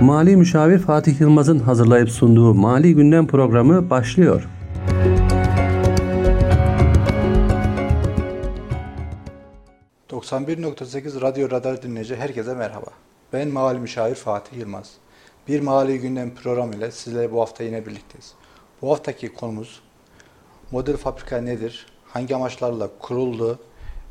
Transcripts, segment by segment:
Mali Müşavir Fatih Yılmaz'ın hazırlayıp sunduğu Mali Gündem programı başlıyor. ...91.8 Radyo Radar dinleyici herkese merhaba. Ben Mali Müşavir Fatih Yılmaz. Bir Mali Gündem programı ile sizlerle bu hafta yine birlikteyiz. Bu haftaki konumuz model fabrika nedir, hangi amaçlarla kuruldu,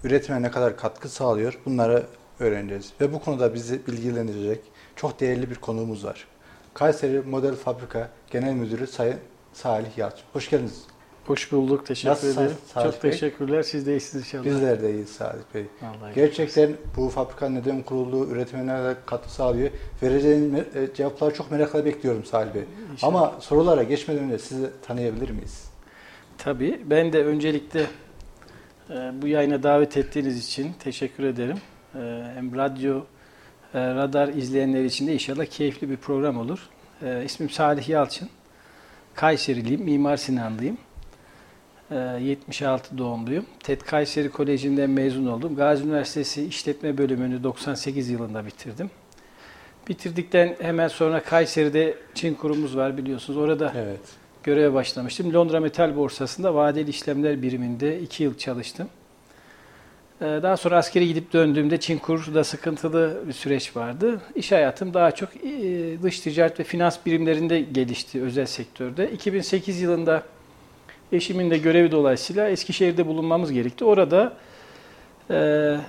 üretime ne kadar katkı sağlıyor bunları öğreneceğiz. Ve bu konuda bizi bilgilendirecek çok değerli bir konuğumuz var. Kayseri Model Fabrika Genel Müdürü Sayın Salih Yalçın. Hoş geldiniz. Hoş bulduk. Teşekkür Nasılsınız ederim. Salih Çok Bey? teşekkürler. Siz de iyisiniz inşallah. Bizler de iyiyiz Salih Bey. Vallahi Gerçekten bu fabrika neden kuruldu, üretime ne katkı sağlıyor? Vereceğiniz e, cevapları çok merakla bekliyorum Salih Bey. İnşallah. Ama sorulara geçmeden önce sizi tanıyabilir miyiz? Tabii. Ben de öncelikle e, bu yayına davet ettiğiniz için teşekkür ederim. E, hem radyo, e, radar izleyenler için de inşallah keyifli bir program olur. E, ismim Salih Yalçın. Kayseriliyim, Mimar Sinanlıyım. E, 76 doğumluyum. TED Kayseri Koleji'nden mezun oldum. Gazi Üniversitesi İşletme Bölümünü 98 yılında bitirdim. Bitirdikten hemen sonra Kayseri'de Çin kurumumuz var biliyorsunuz. Orada Evet. göreve başlamıştım. Londra Metal Borsası'nda vadeli işlemler biriminde 2 yıl çalıştım. Ee, Daha sonra askere gidip döndüğümde Çinkur'da sıkıntılı bir süreç vardı. İş hayatım daha çok e, dış ticaret ve finans birimlerinde gelişti özel sektörde. 2008 yılında eşimin de görevi dolayısıyla Eskişehir'de bulunmamız gerekti. Orada e,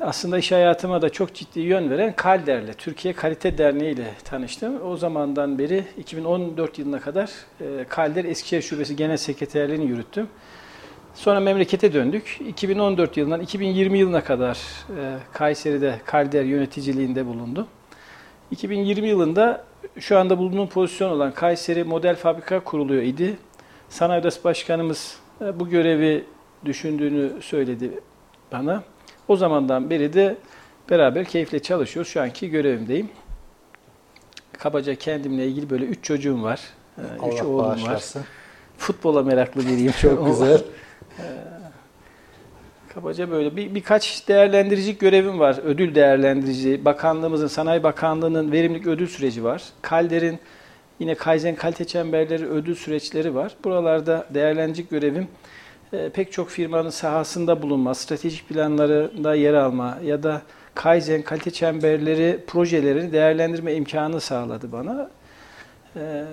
aslında iş hayatıma da çok ciddi yön veren Kalder'le, Türkiye Kalite Derneği ile tanıştım. O zamandan beri 2014 yılına kadar e, Kalder Eskişehir Şubesi Genel Sekreterliğini yürüttüm. Sonra memlekete döndük. 2014 yılından 2020 yılına kadar e, Kayseri'de Kalder yöneticiliğinde bulundum. 2020 yılında şu anda bulunduğum pozisyon olan Kayseri Model Fabrika kuruluyor idi. Sanayi Odası Başkanımız e, bu görevi düşündüğünü söyledi bana. O zamandan beri de beraber keyifle çalışıyoruz. Şu anki görevimdeyim. Kabaca kendimle ilgili böyle üç çocuğum var. E, Üç oğlum var. Futbola meraklı biriyim. Çok güzel. Kabaca böyle bir birkaç değerlendirici görevim var. Ödül değerlendirici, bakanlığımızın, Sanayi Bakanlığı'nın verimlilik ödül süreci var. Kalder'in yine Kaizen kalite çemberleri ödül süreçleri var. Buralarda değerlendirici görevim e, pek çok firmanın sahasında bulunma, stratejik planlarında yer alma ya da Kaizen kalite çemberleri projelerini değerlendirme imkanı sağladı bana. E,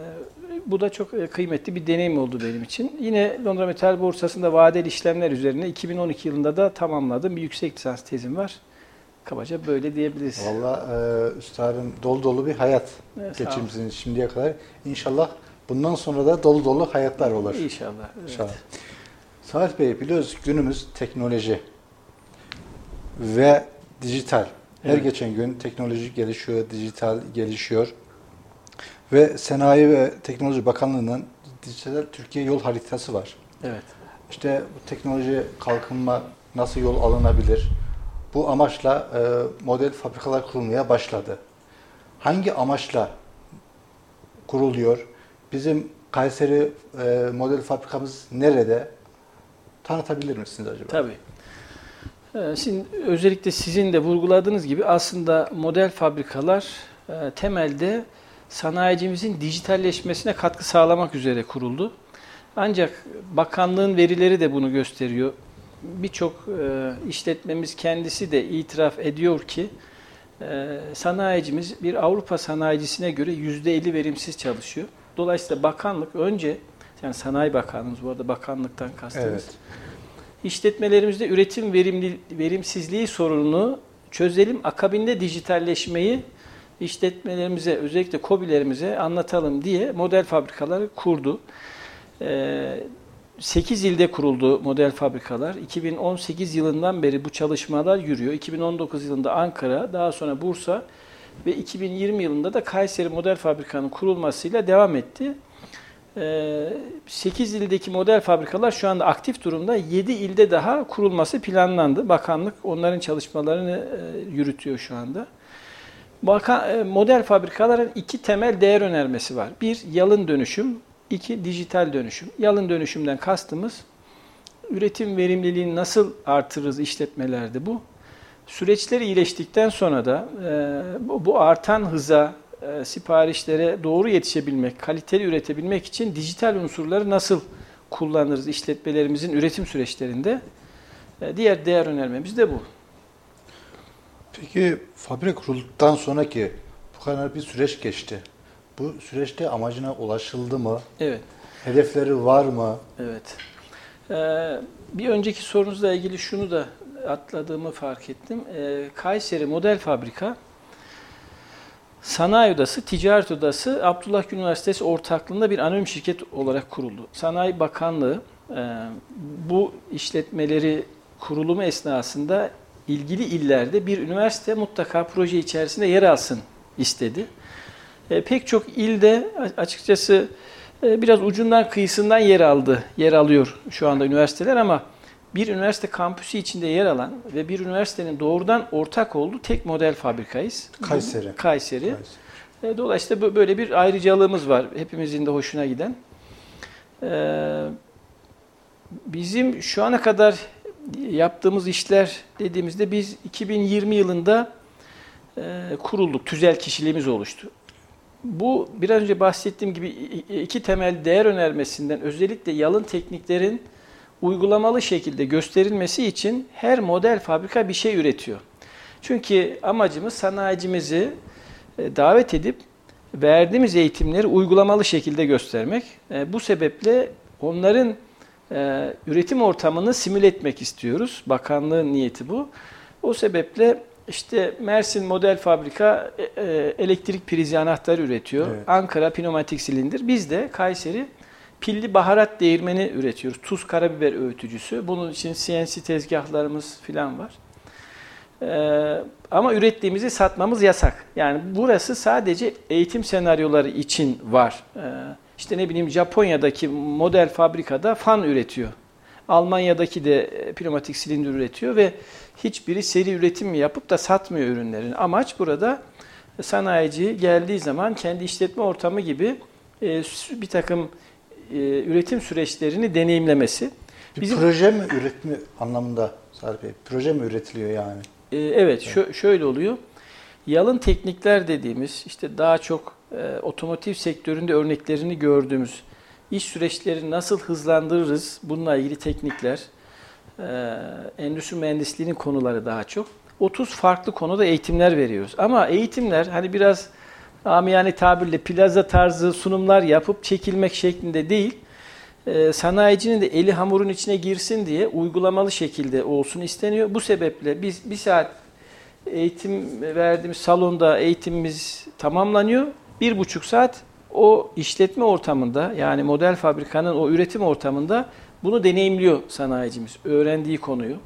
bu da çok e, kıymetli bir deneyim oldu benim için. Yine Londra Metal Borsası'nda vadeli işlemler üzerine 2012 yılında da tamamladığım bir yüksek lisans tezim var. Kabaca böyle diyebiliriz. Valla e, üstadın dolu dolu bir hayat Evet, geçirmişsiniz şimdiye kadar. İnşallah bundan sonra da dolu dolu hayatlar olur. İnşallah. evet. İnşallah. Salih Bey biliyoruz günümüz teknoloji ve dijital. Her Evet. geçen gün teknoloji gelişiyor, dijital gelişiyor. Ve Sanayi ve Teknoloji Bakanlığı'nın dijital Türkiye yol haritası var. Evet. İşte bu teknoloji kalkınma nasıl yol alınabilir? Bu amaçla e, model fabrikalar kurulmaya başladı. Hangi amaçla kuruluyor? Bizim Kayseri e, model fabrikamız nerede? Tanıtabilir misiniz acaba? Tabii. Ee, Şimdi özellikle sizin de vurguladığınız gibi aslında model fabrikalar e, temelde sanayicimizin dijitalleşmesine katkı sağlamak üzere kuruldu. Ancak bakanlığın verileri de bunu gösteriyor. Birçok e, işletmemiz kendisi de itiraf ediyor ki e, sanayicimiz bir Avrupa sanayicisine göre %50 verimsiz çalışıyor. Dolayısıyla bakanlık önce yani Sanayi Bakanlığımız bu arada bakanlıktan kastımız. Evet. İşletmelerimizde üretim verimli, verimsizliği sorununu çözelim. Akabinde dijitalleşmeyi işletmelerimize, özellikle KOBİ'lerimize anlatalım diye model fabrikaları kurdu. Ee, 8 ilde kuruldu model fabrikalar. 2018 yılından beri bu çalışmalar yürüyor. 2019 yılında Ankara, daha sonra Bursa ve 2020 yılında da Kayseri Model Fabrika'nın kurulmasıyla devam etti. 8 ildeki model fabrikalar şu anda aktif durumda. 7 ilde daha kurulması planlandı. Bakanlık onların çalışmalarını e, yürütüyor şu anda. E, model fabrikaların iki temel değer önermesi var. Bir, yalın dönüşüm. iki dijital dönüşüm. Yalın dönüşümden kastımız üretim verimliliğini nasıl artırırız işletmelerde bu. Süreçler iyileştikten sonra da e, bu, artan hıza e, siparişlere doğru yetişebilmek, kaliteli üretebilmek için dijital unsurları nasıl kullanırız işletmelerimizin üretim süreçlerinde? Diğer değer önermemiz de bu. Peki fabrika kurulduktan sonraki bu kadar bir süreç geçti. Bu süreçte amacına ulaşıldı mı? Evet. Hedefleri var mı? Evet. Ee, bir önceki sorunuzla ilgili şunu da atladığımı fark ettim. Ee, Kayseri Model Fabrika Sanayi Odası, Ticaret Odası, Abdullah Gül Üniversitesi ortaklığında bir anonim şirket olarak kuruldu. Sanayi Bakanlığı e, bu işletmeleri kurulumu esnasında ilgili illerde bir üniversite mutlaka proje içerisinde yer alsın istedi. E, pek çok ilde açıkçası e, biraz ucundan kıyısından yer aldı, yer alıyor şu anda üniversiteler ama bir üniversite kampüsü içinde yer alan ve bir üniversitenin doğrudan ortak olduğu tek model fabrikayız. Kayseri. Kayseri. Kayseri. E, Dolayısıyla bö- böyle bir ayrıcalığımız var. Hepimizin de hoşuna giden. E, Bizim şu ana kadar yaptığımız işler dediğimizde biz 2020 yılında e, kurulduk. Tüzel kişiliğimiz oluştu. Bu biraz önce bahsettiğim gibi iki temel değer önermesinden özellikle yalın tekniklerin uygulamalı şekilde gösterilmesi için her model fabrika bir şey üretiyor. Çünkü amacımız sanayicimizi e, davet edip verdiğimiz eğitimleri uygulamalı şekilde göstermek. E, Bu sebeple onların e, üretim ortamını simüle etmek istiyoruz. Bakanlığın niyeti bu. O sebeple işte Mersin Model Fabrika e, e, elektrik prizi anahtarı üretiyor. Evet. Ankara pneumatik silindir. Biz de Kayseri pilli baharat değirmeni üretiyoruz. Tuz karabiber öğütücüsü. Bunun için CNC tezgahlarımız falan var. Ee, ama ürettiğimizi satmamız yasak. Yani burası sadece eğitim senaryoları için var. Ee, işte ne bileyim Japonya'daki model fabrikada fan üretiyor. Almanya'daki de e, pneumatik silindir üretiyor ve hiçbiri seri üretim yapıp da satmıyor ürünlerini. Amaç burada sanayici geldiği zaman kendi işletme ortamı gibi e, bir takım e, üretim süreçlerini deneyimlemesi. Bir Bizim- proje mi üretme anlamında Salih Bey? Proje mi üretiliyor yani? Evet, şö- şöyle oluyor. Yalın teknikler dediğimiz işte daha çok e, otomotiv sektöründe örneklerini gördüğümüz iş süreçlerini nasıl hızlandırırız bununla ilgili teknikler, e, endüstri mühendisliğinin konuları daha çok. 30 farklı konuda eğitimler veriyoruz. Ama eğitimler hani biraz amiyane tabirle plaza tarzı sunumlar yapıp çekilmek şeklinde değil, e, sanayicinin de eli hamurun içine girsin diye uygulamalı şekilde olsun isteniyor. Bu sebeple biz bir saat eğitim verdiğimiz salonda eğitimimiz tamamlanıyor. Bir buçuk saat o işletme ortamında yani model fabrikanın o üretim ortamında bunu deneyimliyor sanayicimiz. Öğrendiği konuyu.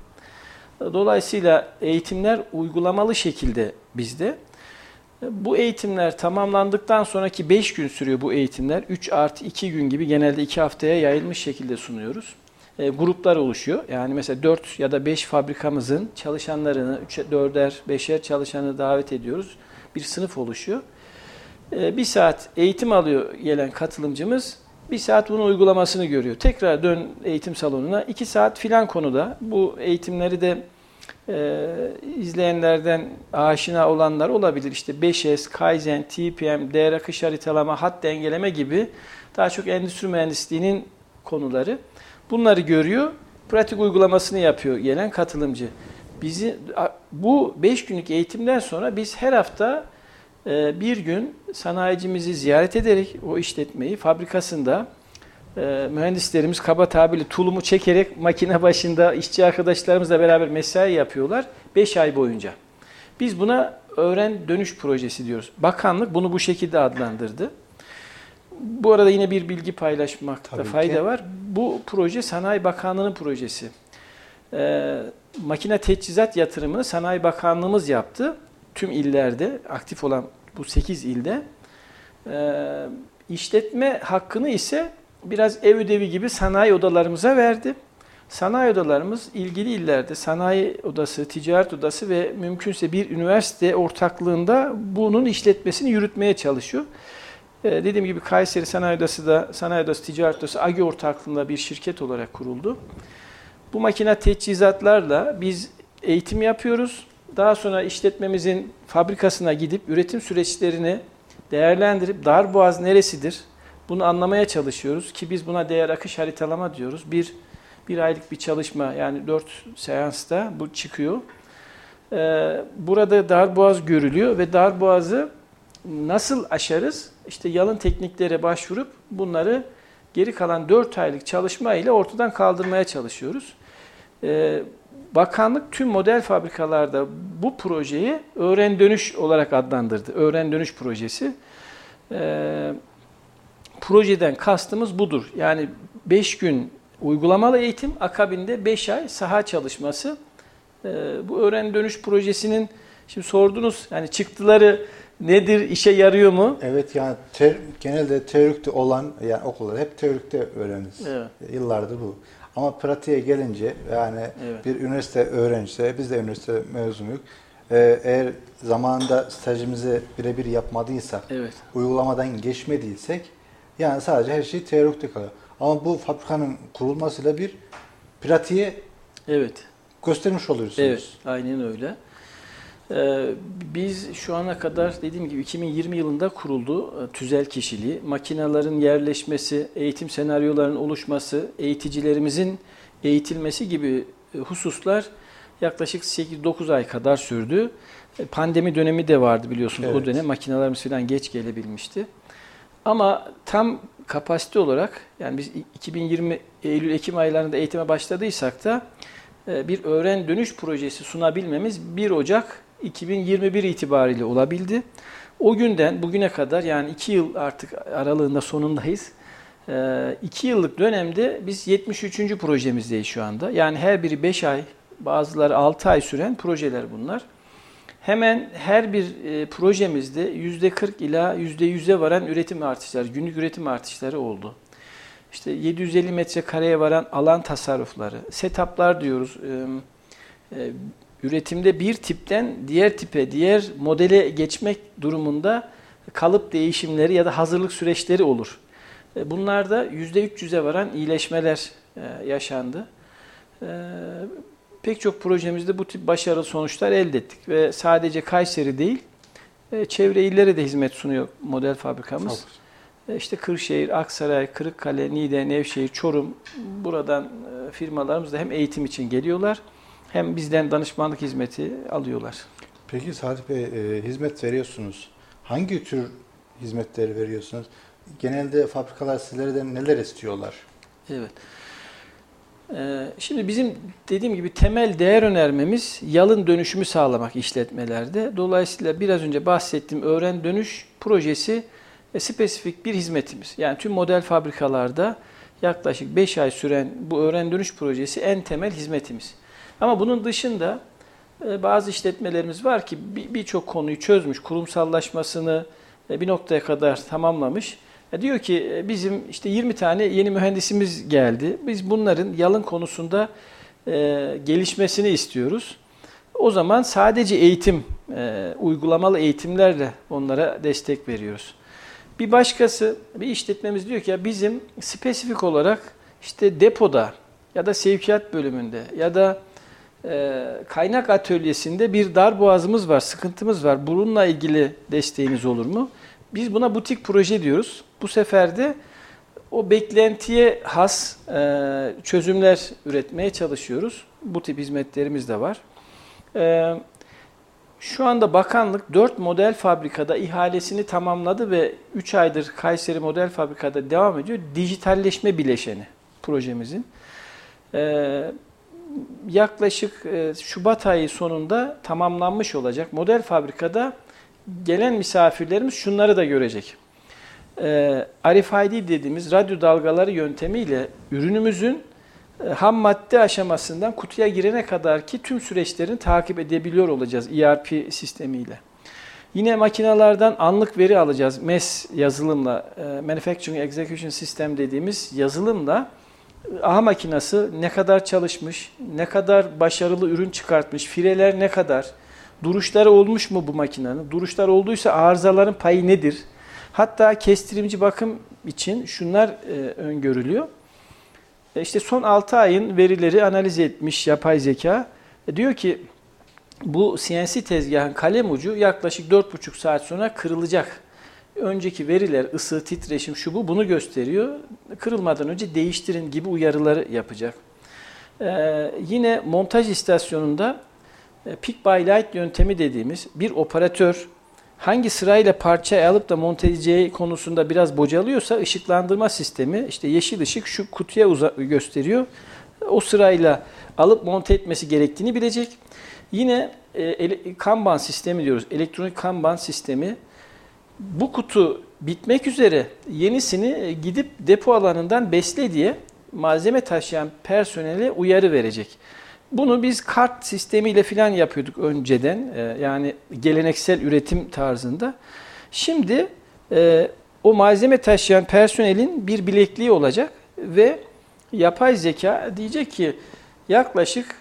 Dolayısıyla eğitimler uygulamalı şekilde bizde. Bu eğitimler tamamlandıktan sonraki 5 gün sürüyor bu eğitimler. 3 artı 2 gün gibi genelde 2 haftaya yayılmış şekilde sunuyoruz. E, gruplar oluşuyor. Yani mesela 4 ya da 5 fabrikamızın çalışanlarını, 3'er, 4'er, 5'er çalışanı davet ediyoruz. Bir sınıf oluşuyor. E, bir saat eğitim alıyor gelen katılımcımız. Bir saat bunun uygulamasını görüyor. Tekrar dön eğitim salonuna. 2 saat filan konuda. Bu eğitimleri de e, izleyenlerden aşina olanlar olabilir. İşte 5S, Kaizen, TPM, değer akış haritalama, hat dengeleme gibi daha çok endüstri mühendisliğinin konuları. Bunları görüyor, pratik uygulamasını yapıyor gelen katılımcı. Bizi bu 5 günlük eğitimden sonra biz her hafta bir gün sanayicimizi ziyaret ederek o işletmeyi fabrikasında e, mühendislerimiz kaba tabirle tulumu çekerek makine başında işçi arkadaşlarımızla beraber mesai yapıyorlar 5 ay boyunca. Biz buna öğren dönüş projesi diyoruz. Bakanlık bunu bu şekilde adlandırdı. Bu arada yine bir bilgi paylaşmakta Tabii fayda ki. var. Bu proje Sanayi Bakanlığı'nın projesi. Ee, makine teçhizat yatırımını Sanayi Bakanlığımız yaptı. Tüm illerde, aktif olan bu 8 ilde. Ee, işletme hakkını ise biraz ev ödevi gibi sanayi odalarımıza verdi. Sanayi odalarımız ilgili illerde sanayi odası, ticaret odası ve mümkünse bir üniversite ortaklığında bunun işletmesini yürütmeye çalışıyor. Ee, dediğim gibi Kayseri Sanayi Odası da Sanayi Odası Ticaret Odası AGI ortaklığında bir şirket olarak kuruldu. Bu makine teçhizatlarla biz eğitim yapıyoruz. Daha sonra işletmemizin fabrikasına gidip üretim süreçlerini değerlendirip darboğaz neresidir? Bunu anlamaya çalışıyoruz ki biz buna değer akış haritalama diyoruz. Bir, bir aylık bir çalışma yani dört seansta bu çıkıyor. Ee, burada darboğaz görülüyor ve darboğazı nasıl aşarız? İşte yalın tekniklere başvurup bunları geri kalan 4 aylık çalışma ile ortadan kaldırmaya çalışıyoruz. Ee, bakanlık tüm model fabrikalarda bu projeyi öğren dönüş olarak adlandırdı. Öğren dönüş projesi. Ee, projeden kastımız budur. Yani 5 gün uygulamalı eğitim, akabinde 5 ay saha çalışması. Ee, bu öğren dönüş projesinin şimdi sordunuz yani çıktıları nedir, işe yarıyor mu? Evet yani ter, genelde teorikte olan yani okullar hep teorikte öğreniriz. Evet. Yıllardır bu. Ama pratiğe gelince yani Evet. bir üniversite öğrencisi, biz de üniversite mezunuyuz. Ee, eğer zamanında stajımızı birebir yapmadıysak, Evet. uygulamadan geçmediysek yani sadece her şey teorikte kalıyor. Ama bu fabrikanın kurulmasıyla bir pratiğe Evet. göstermiş oluyorsunuz. Evet, aynen öyle. Ee, biz şu ana kadar dediğim gibi 2020 yılında kuruldu e, tüzel kişiliği. Makinelerin yerleşmesi, eğitim senaryolarının oluşması, eğiticilerimizin eğitilmesi gibi e, hususlar yaklaşık 8-9 ay kadar sürdü. E, Pandemi dönemi de vardı biliyorsunuz. O Evet. dönem makinelerimiz falan geç gelebilmişti. Ama tam kapasite olarak yani biz 2020 Eylül-Ekim aylarında eğitime başladıysak da bir öğren dönüş projesi sunabilmemiz 1 Ocak 2021 itibariyle olabildi. O günden bugüne kadar yani 2 yıl artık aralığında sonundayız. 2 yıllık dönemde biz 73. projemizdeyiz şu anda. Yani her biri 5 ay, bazıları 6 ay süren projeler bunlar. Hemen her bir e, projemizde %40 ila %100'e varan üretim artışları, günlük üretim artışları oldu. İşte 750 metrekareye varan alan tasarrufları, setuplar diyoruz. Üretimde bir tipten diğer tipe, diğer modele geçmek durumunda kalıp değişimleri ya da hazırlık süreçleri olur. E, Bunlarda %300'e varan iyileşmeler e, yaşandı. E, Pek çok projemizde bu tip başarılı sonuçlar elde ettik ve sadece Kayseri değil, çevre illere de hizmet sunuyor model fabrikamız. İşte Kırşehir, Aksaray, Kırıkkale, Niğde, Nevşehir, Çorum buradan firmalarımız da hem eğitim için geliyorlar hem bizden danışmanlık hizmeti alıyorlar. Peki Salih Bey e, hizmet veriyorsunuz. Hangi tür hizmetleri veriyorsunuz? Genelde fabrikalar sizlerden neler istiyorlar? Evet. Ee, Şimdi bizim dediğim gibi temel değer önermemiz yalın dönüşümü sağlamak işletmelerde. Dolayısıyla biraz önce bahsettiğim öğren dönüş projesi e, spesifik bir hizmetimiz. Yani tüm model fabrikalarda yaklaşık 5 ay süren bu öğren dönüş projesi en temel hizmetimiz. Ama bunun dışında e, bazı işletmelerimiz var ki bir- birçok konuyu çözmüş, kurumsallaşmasını e, bir noktaya kadar tamamlamış. E, Diyor ki bizim işte 20 tane yeni mühendisimiz geldi. Biz bunların yalın konusunda gelişmesini istiyoruz. O zaman sadece eğitim, uygulamalı eğitimlerle onlara destek veriyoruz. Bir başkası, bir işletmemiz diyor ki ya bizim spesifik olarak işte depoda ya da sevkiyat bölümünde ya da e, kaynak atölyesinde bir dar boğazımız var, sıkıntımız var. Bununla ilgili desteğiniz olur mu? Biz buna butik proje diyoruz. Bu sefer de o beklentiye has e, çözümler üretmeye çalışıyoruz. Bu tip hizmetlerimiz de var. E, şu anda bakanlık 4 model fabrikada ihalesini tamamladı ve 3 aydır Kayseri Model Fabrikada devam ediyor. Dijitalleşme bileşeni projemizin. E, yaklaşık e, Şubat ayı sonunda tamamlanmış olacak. Model fabrikada gelen misafirlerimiz şunları da görecek. E, RFID dediğimiz radyo dalgaları yöntemiyle ürünümüzün e, ham madde aşamasından kutuya girene kadar ki tüm süreçlerini takip edebiliyor olacağız ERP sistemiyle. Yine makinalardan anlık veri alacağız. MES yazılımla, Manufacturing Execution System dediğimiz yazılımla AHA makinası ne kadar çalışmış, ne kadar başarılı ürün çıkartmış, fireler ne kadar, duruşları olmuş mu bu makinenin, duruşlar olduysa arızaların payı nedir? Hatta kestirimci bakım için şunlar e, öngörülüyor. E, İşte son 6 ayın verileri analiz etmiş yapay zeka. E, diyor ki bu CNC tezgahın kalem ucu yaklaşık 4,5 saat sonra kırılacak. Önceki veriler, ısı, titreşim, şu bu bunu gösteriyor. Kırılmadan önce değiştirin gibi uyarıları yapacak. Ee, yine montaj istasyonunda e, pick by light yöntemi dediğimiz bir operatör hangi sırayla parça alıp da monte edeceği konusunda biraz bocalıyorsa ışıklandırma sistemi işte yeşil ışık şu kutuya gösteriyor. O sırayla alıp monte etmesi gerektiğini bilecek. Yine e, Kanban sistemi diyoruz. Elektronik Kanban sistemi. Bu kutu bitmek üzere yenisini e, gidip depo alanından besle diye malzeme taşıyan personele uyarı verecek. Bunu biz kart sistemiyle falan yapıyorduk önceden. E, yani geleneksel üretim tarzında. Şimdi e, o malzeme taşıyan personelin bir bilekliği olacak ve yapay zeka diyecek ki yaklaşık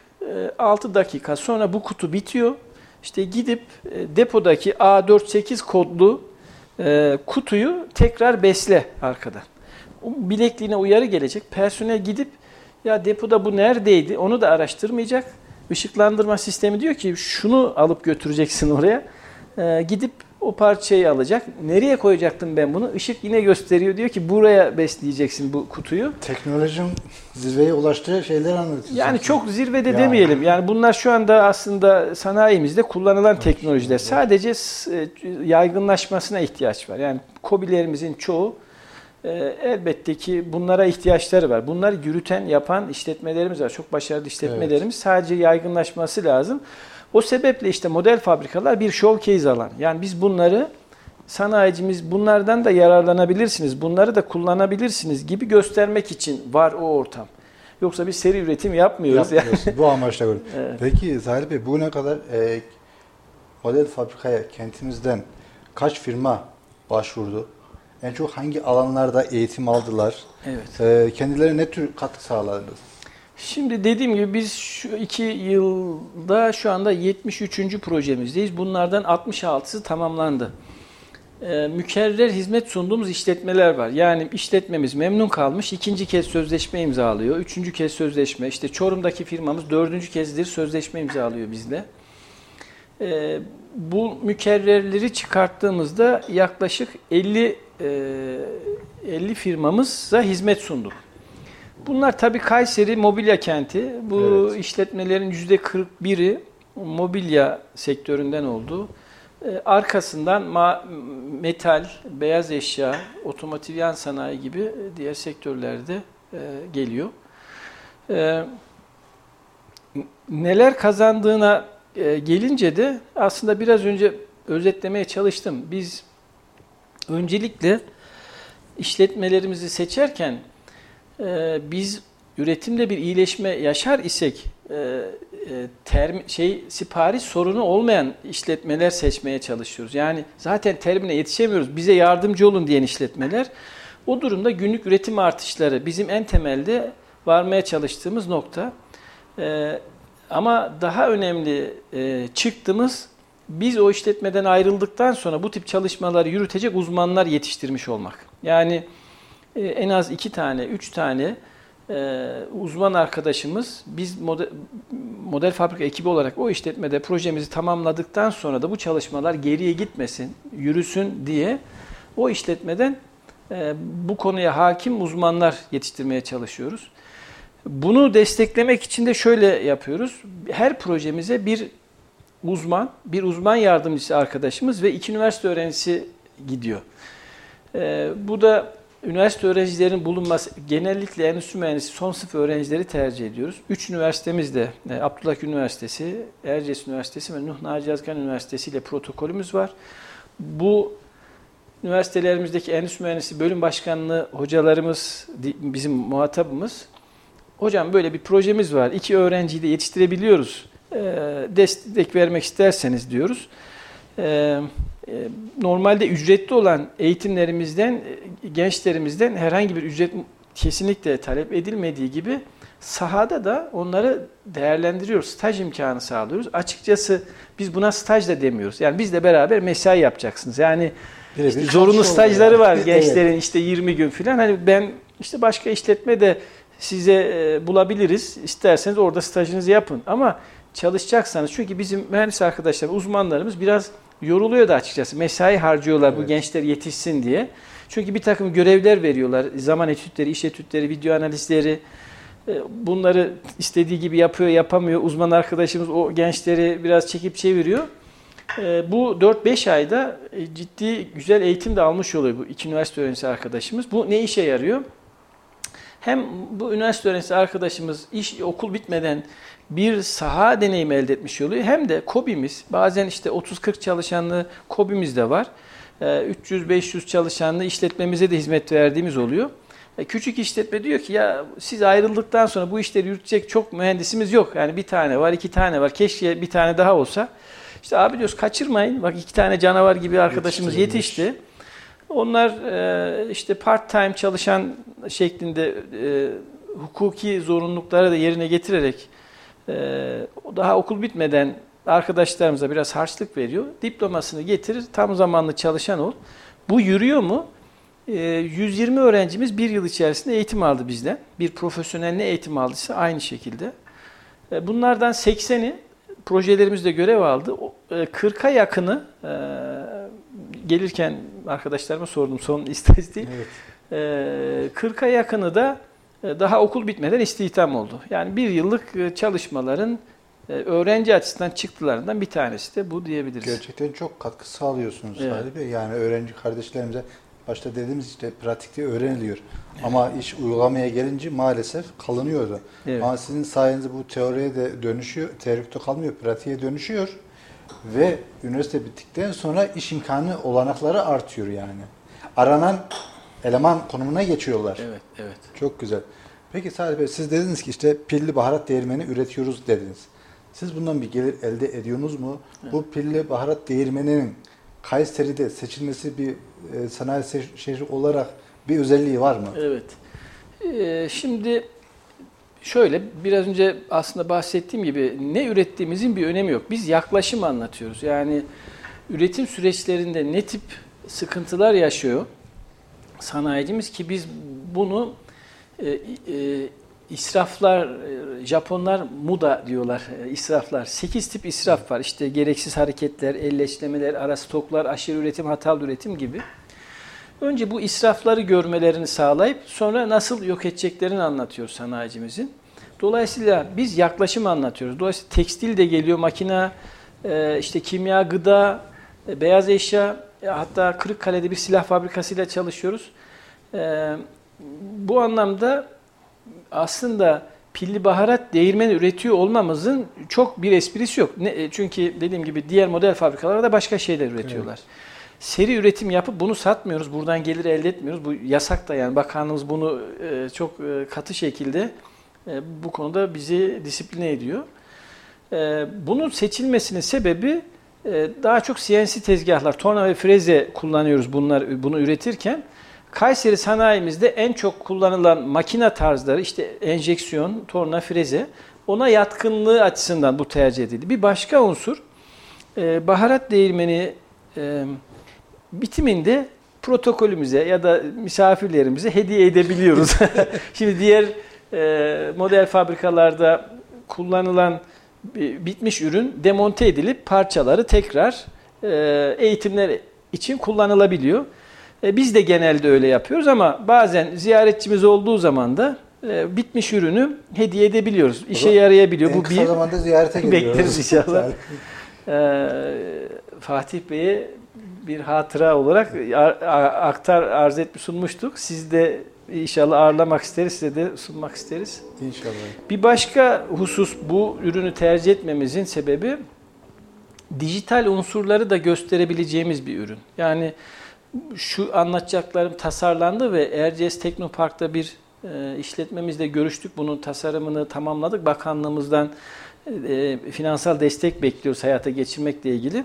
6 dakika sonra bu kutu bitiyor. İşte gidip depodaki A48 kodlu kutuyu tekrar besle arkadan. O bilekliğine uyarı gelecek. Personel gidip ya depoda bu neredeydi onu da araştırmayacak. Işıklandırma sistemi diyor ki şunu alıp götüreceksin oraya. Ee, gidip o parçayı alacak. Nereye koyacaktım ben bunu? Işık yine gösteriyor. Diyor ki buraya besleyeceksin bu kutuyu. Teknolojinin zirveye ulaştığı şeyler anlatıyorsun. Yani çok zirvede yani. demeyelim. Yani bunlar şu anda aslında sanayimizde kullanılan evet. teknolojiler. Sadece e, yaygınlaşmasına ihtiyaç var. Yani kobilerimizin çoğu e, elbette ki bunlara ihtiyaçları var. Bunları yürüten, yapan işletmelerimiz var. Çok başarılı işletmelerimiz. Evet. Sadece yaygınlaşması lazım. O sebeple işte model fabrikalar bir showcase alan. Yani biz bunları sanayicimiz bunlardan da yararlanabilirsiniz, bunları da kullanabilirsiniz gibi göstermek için var o ortam. Yoksa biz seri üretim yapmıyoruz. Yapmıyoruz. Yani. Bu amaçla evet. Peki Zahir Bey bugüne kadar e, model fabrikaya kentimizden kaç firma başvurdu? En çok hangi alanlarda eğitim aldılar? Evet. E, kendilerine ne tür katkı sağladınız? Şimdi dediğim gibi biz şu iki yılda şu anda 73. projemizdeyiz. Bunlardan 66'sı tamamlandı. Ee, mükerrer hizmet sunduğumuz işletmeler var. Yani işletmemiz memnun kalmış, ikinci kez sözleşme imzalıyor, üçüncü kez sözleşme. İşte Çorum'daki firmamız dördüncü kezdir sözleşme imzalıyor bizle. Ee, bu mükerrerleri çıkarttığımızda yaklaşık 50 e, 50 firmamıza hizmet sunduk. Bunlar tabii Kayseri mobilya kenti. Bu evet. işletmelerin %41'i mobilya sektöründen oldu. Ee, arkasından ma metal, beyaz eşya, otomotiv yan sanayi gibi diğer sektörlerde e, geliyor. E, neler kazandığına e, gelince de aslında biraz önce özetlemeye çalıştım. Biz öncelikle işletmelerimizi seçerken e, biz üretimde bir iyileşme yaşar isek e, e, term, şey sipariş sorunu olmayan işletmeler seçmeye çalışıyoruz. Yani zaten termine yetişemiyoruz. Bize yardımcı olun diyen işletmeler. O durumda günlük üretim artışları bizim en temelde varmaya çalıştığımız nokta. E, ama daha önemli e, çıktığımız biz o işletmeden ayrıldıktan sonra bu tip çalışmaları yürütecek uzmanlar yetiştirmiş olmak. Yani e, en az iki tane, üç tane e, uzman arkadaşımız biz model, model fabrika ekibi olarak o işletmede projemizi tamamladıktan sonra da bu çalışmalar geriye gitmesin, yürüsün diye o işletmeden e, bu konuya hakim uzmanlar yetiştirmeye çalışıyoruz. Bunu desteklemek için de şöyle yapıyoruz. Her projemize bir uzman, bir uzman yardımcısı arkadaşımız ve iki üniversite öğrencisi gidiyor. bu da üniversite öğrencilerin bulunması, genellikle endüstri mühendisi son sınıf öğrencileri tercih ediyoruz. Üç üniversitemiz de e, Abdullah Üniversitesi, Erciyes Üniversitesi ve Nuh Naci Yazgan Üniversitesi ile protokolümüz var. Bu üniversitelerimizdeki endüstri mühendisi bölüm başkanlığı hocalarımız, bizim muhatabımız. Hocam böyle bir projemiz var, iki öğrenciyi de yetiştirebiliyoruz, e, destek vermek isterseniz diyoruz. E, e, normalde ücretli olan eğitimlerimizden, e, gençlerimizden herhangi bir ücret kesinlikle talep edilmediği gibi sahada da onları değerlendiriyoruz. Staj imkanı sağlıyoruz. Açıkçası biz buna staj da demiyoruz. Yani bizle beraber mesai yapacaksınız. Yani işte zorunlu stajları var gençlerin işte 20 gün falan. Hani ben işte başka işletme de size e, bulabiliriz. İsterseniz orada stajınızı yapın. Ama çalışacaksanız çünkü bizim mühendis arkadaşlar, uzmanlarımız biraz yoruluyor da açıkçası. Mesai harcıyorlar bu Evet. gençler yetişsin diye. Çünkü bir takım görevler veriyorlar. Zaman etütleri, iş etütleri, video analizleri. E, Bunları istediği gibi yapıyor, yapamıyor. Uzman arkadaşımız o gençleri biraz çekip çeviriyor. E, Bu 4-5 ayda e, ciddi güzel eğitim de almış oluyor bu iki üniversite öğrencisi arkadaşımız. Bu ne işe yarıyor? Hem bu üniversite öğrencisi arkadaşımız iş okul bitmeden bir saha deneyimi elde etmiş oluyor. Hem de KOBİ'miz bazen işte 30-40 çalışanlı KOBİ'miz de var. Ee, 300-500 çalışanlı işletmemize de hizmet verdiğimiz oluyor. E, Küçük işletme diyor ki ya siz ayrıldıktan sonra bu işleri yürütecek çok mühendisimiz yok. Yani bir tane var, iki tane var. Keşke bir tane daha olsa. İşte abi diyoruz kaçırmayın. Bak iki tane canavar gibi arkadaşımız yetişti. Onlar e, işte part time çalışan şeklinde e, hukuki zorunlulukları da yerine getirerek e, daha okul bitmeden arkadaşlarımıza biraz harçlık veriyor. Diplomasını getirir, tam zamanlı çalışan ol. Bu yürüyor mu? E, 120 öğrencimiz bir yıl içerisinde eğitim aldı bizden. Bir profesyonel ne eğitim aldıysa aynı şekilde. E, bunlardan 80'i projelerimizde görev aldı. O, e, 40'a yakını e, gelirken arkadaşlarıma sordum son istatistiği. Evet. Ee, 40'a yakını da e, daha okul bitmeden istihdam oldu. Yani bir yıllık e, çalışmaların e, öğrenci açısından çıktılarından bir tanesi de bu diyebiliriz. Gerçekten çok katkı sağlıyorsunuz Evet. Salih Bey. Yani öğrenci kardeşlerimize başta dediğimiz işte pratikte öğreniliyor. Ama iş uygulamaya gelince maalesef kalınıyordu. Evet. Ama sizin sayenizde bu teoriye de dönüşüyor, teorikte kalmıyor, pratiğe dönüşüyor. Ve üniversite bittikten sonra iş imkanı olanakları artıyor yani. Aranan eleman konumuna geçiyorlar. Evet, evet. Çok güzel. Peki Salih Bey siz dediniz ki işte pilli baharat değirmeni üretiyoruz dediniz. Siz bundan bir gelir elde ediyorsunuz mu? Bu pilli baharat değirmeninin Kayseri'de seçilmesi bir e, sanayi şehri olarak bir özelliği var mı? Evet. Ee, şimdi şöyle biraz önce aslında bahsettiğim gibi ne ürettiğimizin bir önemi yok. Biz yaklaşım anlatıyoruz. Yani üretim süreçlerinde ne tip sıkıntılar yaşıyor sanayicimiz ki biz bunu e, e, israflar, e, Japonlar muda diyorlar e, israflar. 8 tip israf var. İşte gereksiz hareketler, elleşlemeler, ara stoklar, aşırı üretim, hatalı üretim gibi. Önce bu israfları görmelerini sağlayıp sonra nasıl yok edeceklerini anlatıyor sanayicimizin. Dolayısıyla biz yaklaşım anlatıyoruz. Dolayısıyla tekstil de geliyor, makina, e, işte kimya, gıda, e, beyaz eşya, e, hatta Kırıkkale'de bir silah fabrikasıyla çalışıyoruz. E, Bu anlamda aslında pilli baharat değirmeni üretiyor olmamızın çok bir esprisi yok. Çünkü dediğim gibi diğer model fabrikalarda başka şeyler üretiyorlar. Seri üretim yapıp bunu satmıyoruz. Buradan gelir elde etmiyoruz. Bu yasak da yani bakanlığımız bunu e, çok e, katı şekilde e, bu konuda bizi disipline ediyor. Bunun seçilmesinin sebebi daha çok CNC tezgahlar, torna ve freze kullanıyoruz bunlar bunu üretirken. Kayseri sanayimizde en çok kullanılan makine tarzları işte enjeksiyon, torna, freze ona yatkınlığı açısından bu tercih edildi. Bir başka unsur baharat değirmeni bitiminde protokolümüze ya da misafirlerimize hediye edebiliyoruz. Şimdi diğer e, model fabrikalarda kullanılan bitmiş ürün demonte edilip parçaları tekrar e, eğitimler için kullanılabiliyor. E, biz de genelde öyle yapıyoruz ama bazen ziyaretçimiz olduğu zaman da e, bitmiş ürünü hediye edebiliyoruz. İşe zaman yarayabiliyor. en Bu kısa bir. zamanda ziyarete geliyoruz. Bekleriz inşallah. Ee, Fatih Bey'e bir hatıra olarak aktar arz etmiş sunmuştuk. Siz de inşallah ağırlamak isteriz, size de sunmak isteriz. İnşallah. Bir başka husus bu ürünü tercih etmemizin sebebi dijital unsurları da gösterebileceğimiz bir ürün. Yani şu anlatacaklarım tasarlandı ve Erciyes Teknopark'ta bir e, işletmemizle görüştük. Bunun tasarımını tamamladık. Bakanlığımızdan e, finansal destek bekliyoruz hayata geçirmekle ilgili.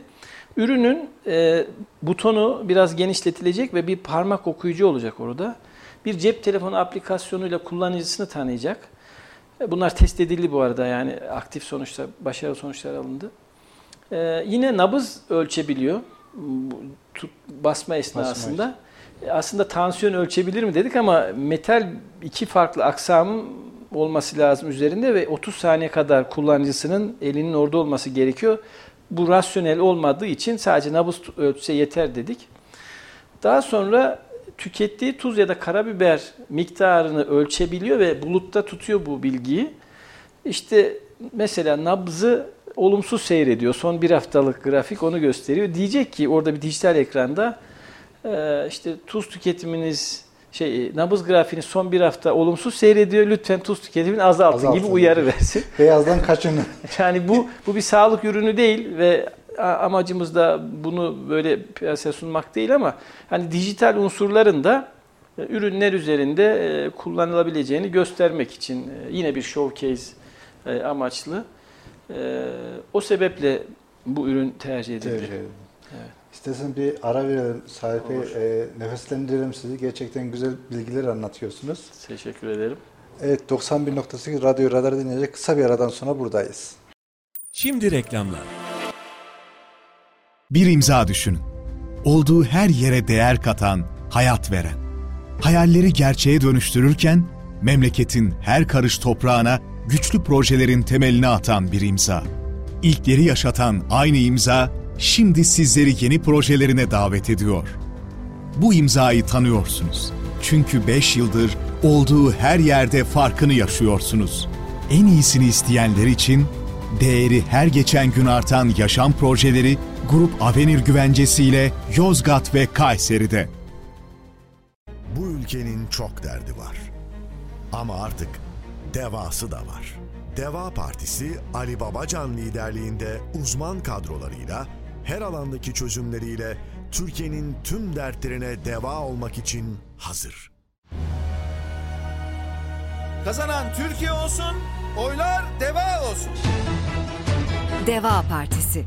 Ürünün e, butonu biraz genişletilecek ve bir parmak okuyucu olacak orada. Bir cep telefonu aplikasyonuyla kullanıcısını tanıyacak. E, Bunlar test edildi bu arada yani aktif sonuçlar, başarılı sonuçlar alındı. Ee, yine nabız ölçebiliyor tut, basma esnasında. E, Aslında tansiyon ölçebilir mi dedik ama metal iki farklı aksamın olması lazım üzerinde ve 30 saniye kadar kullanıcısının elinin orada olması gerekiyor. Bu rasyonel olmadığı için sadece nabız ölçüse yeter dedik. Daha sonra tükettiği tuz ya da karabiber miktarını ölçebiliyor ve bulutta tutuyor bu bilgiyi. İşte mesela nabzı olumsuz seyrediyor. Son bir haftalık grafik onu gösteriyor. Diyecek ki orada bir dijital ekranda e, işte tuz tüketiminiz şey nabız grafiğini son bir hafta olumsuz seyrediyor. Lütfen tuz tüketimini azaltın, Azaltın. gibi uyarı versin. Beyazdan kaçının. Yani bu bu bir sağlık ürünü değil ve amacımız da bunu böyle piyasaya sunmak değil ama hani dijital unsurların da e, ürünler üzerinde e, kullanılabileceğini göstermek için e, yine bir showcase amaçlı. O sebeple bu ürün tercih edildi. Tercih edildi. İstersen bir ara verelim Salih Bey. E, nefeslendirelim sizi. Gerçekten güzel bilgiler anlatıyorsunuz. Teşekkür ederim. Evet 91.8 Radyo Radar dinleyecek. Kısa bir aradan sonra buradayız. Şimdi reklamlar. Bir imza düşünün. Olduğu her yere değer katan, hayat veren. Hayalleri gerçeğe dönüştürürken memleketin her karış toprağına güçlü projelerin temelini atan bir imza. İlkleri yaşatan aynı imza şimdi sizleri yeni projelerine davet ediyor. Bu imzayı tanıyorsunuz. Çünkü 5 yıldır olduğu her yerde farkını yaşıyorsunuz. En iyisini isteyenler için değeri her geçen gün artan yaşam projeleri Grup Avenir güvencesiyle Yozgat ve Kayseri'de. Bu ülkenin çok derdi var. Ama artık devası da var. Deva Partisi Ali Babacan liderliğinde uzman kadrolarıyla her alandaki çözümleriyle Türkiye'nin tüm dertlerine deva olmak için hazır. Kazanan Türkiye olsun, oylar deva olsun. Deva Partisi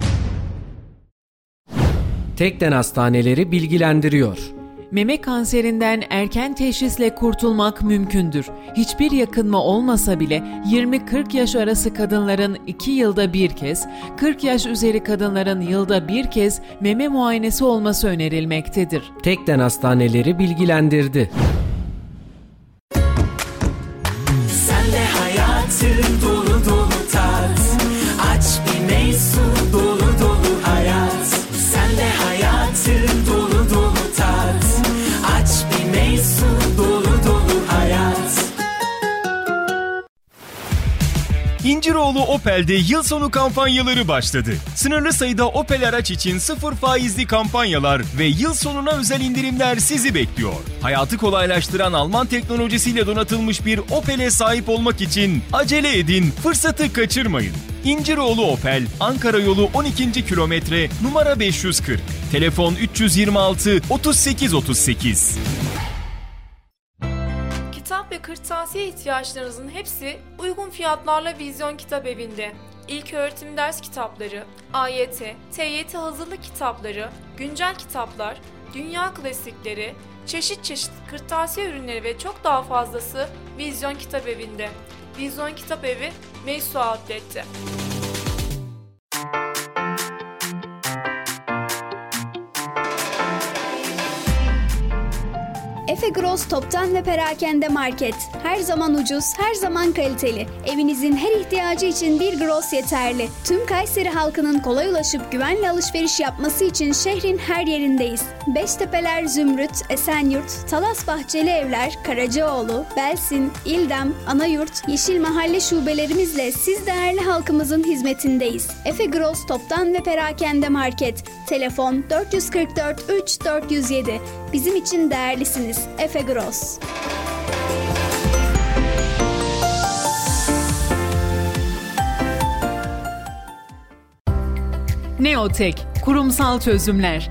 Tekden Hastaneleri bilgilendiriyor. Meme kanserinden erken teşhisle kurtulmak mümkündür. Hiçbir yakınma olmasa bile 20-40 yaş arası kadınların 2 yılda bir kez, 40 yaş üzeri kadınların yılda bir kez meme muayenesi olması önerilmektedir. Tekden Hastaneleri bilgilendirdi. İnciroğlu Opel'de yıl sonu kampanyaları başladı. Sınırlı sayıda Opel araç için sıfır faizli kampanyalar ve yıl sonuna özel indirimler sizi bekliyor. Hayatı kolaylaştıran Alman teknolojisiyle donatılmış bir Opel'e sahip olmak için acele edin, fırsatı kaçırmayın. İnciroğlu Opel, Ankara yolu 12. kilometre, numara 540. Telefon 326 38 38. Kitap ve kırtasiye ihtiyaçlarınızın hepsi uygun fiyatlarla Vizyon Kitap Evi'nde. İlk öğretim ders kitapları, AYT, TYT hazırlık kitapları, güncel kitaplar, dünya klasikleri, çeşit çeşit kırtasiye ürünleri ve çok daha fazlası Vizyon Kitap Evi'nde. Vizyon Kitap Evi, Meysu Outlet'te. Efe Gross Toptan ve Perakende Market. Her zaman ucuz, her zaman kaliteli. Evinizin her ihtiyacı için bir Gross yeterli. Tüm Kayseri halkının kolay ulaşıp güvenle alışveriş yapması için şehrin her yerindeyiz. Beştepeler Zümrüt, Esenyurt, Talas Bahçeli Evler, Karacaoğlu, Belsin, İldem, Anayurt, Yeşil Mahalle şubelerimizle siz değerli halkımızın hizmetindeyiz. Efe Gross Toptan ve Perakende Market. Telefon 444 3 407. Bizim için değerlisiniz. Efe Gross. Neotek, kurumsal çözümler.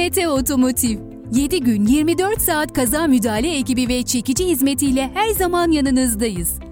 SMT Otomotiv 7 gün 24 saat kaza müdahale ekibi ve çekici hizmetiyle her zaman yanınızdayız.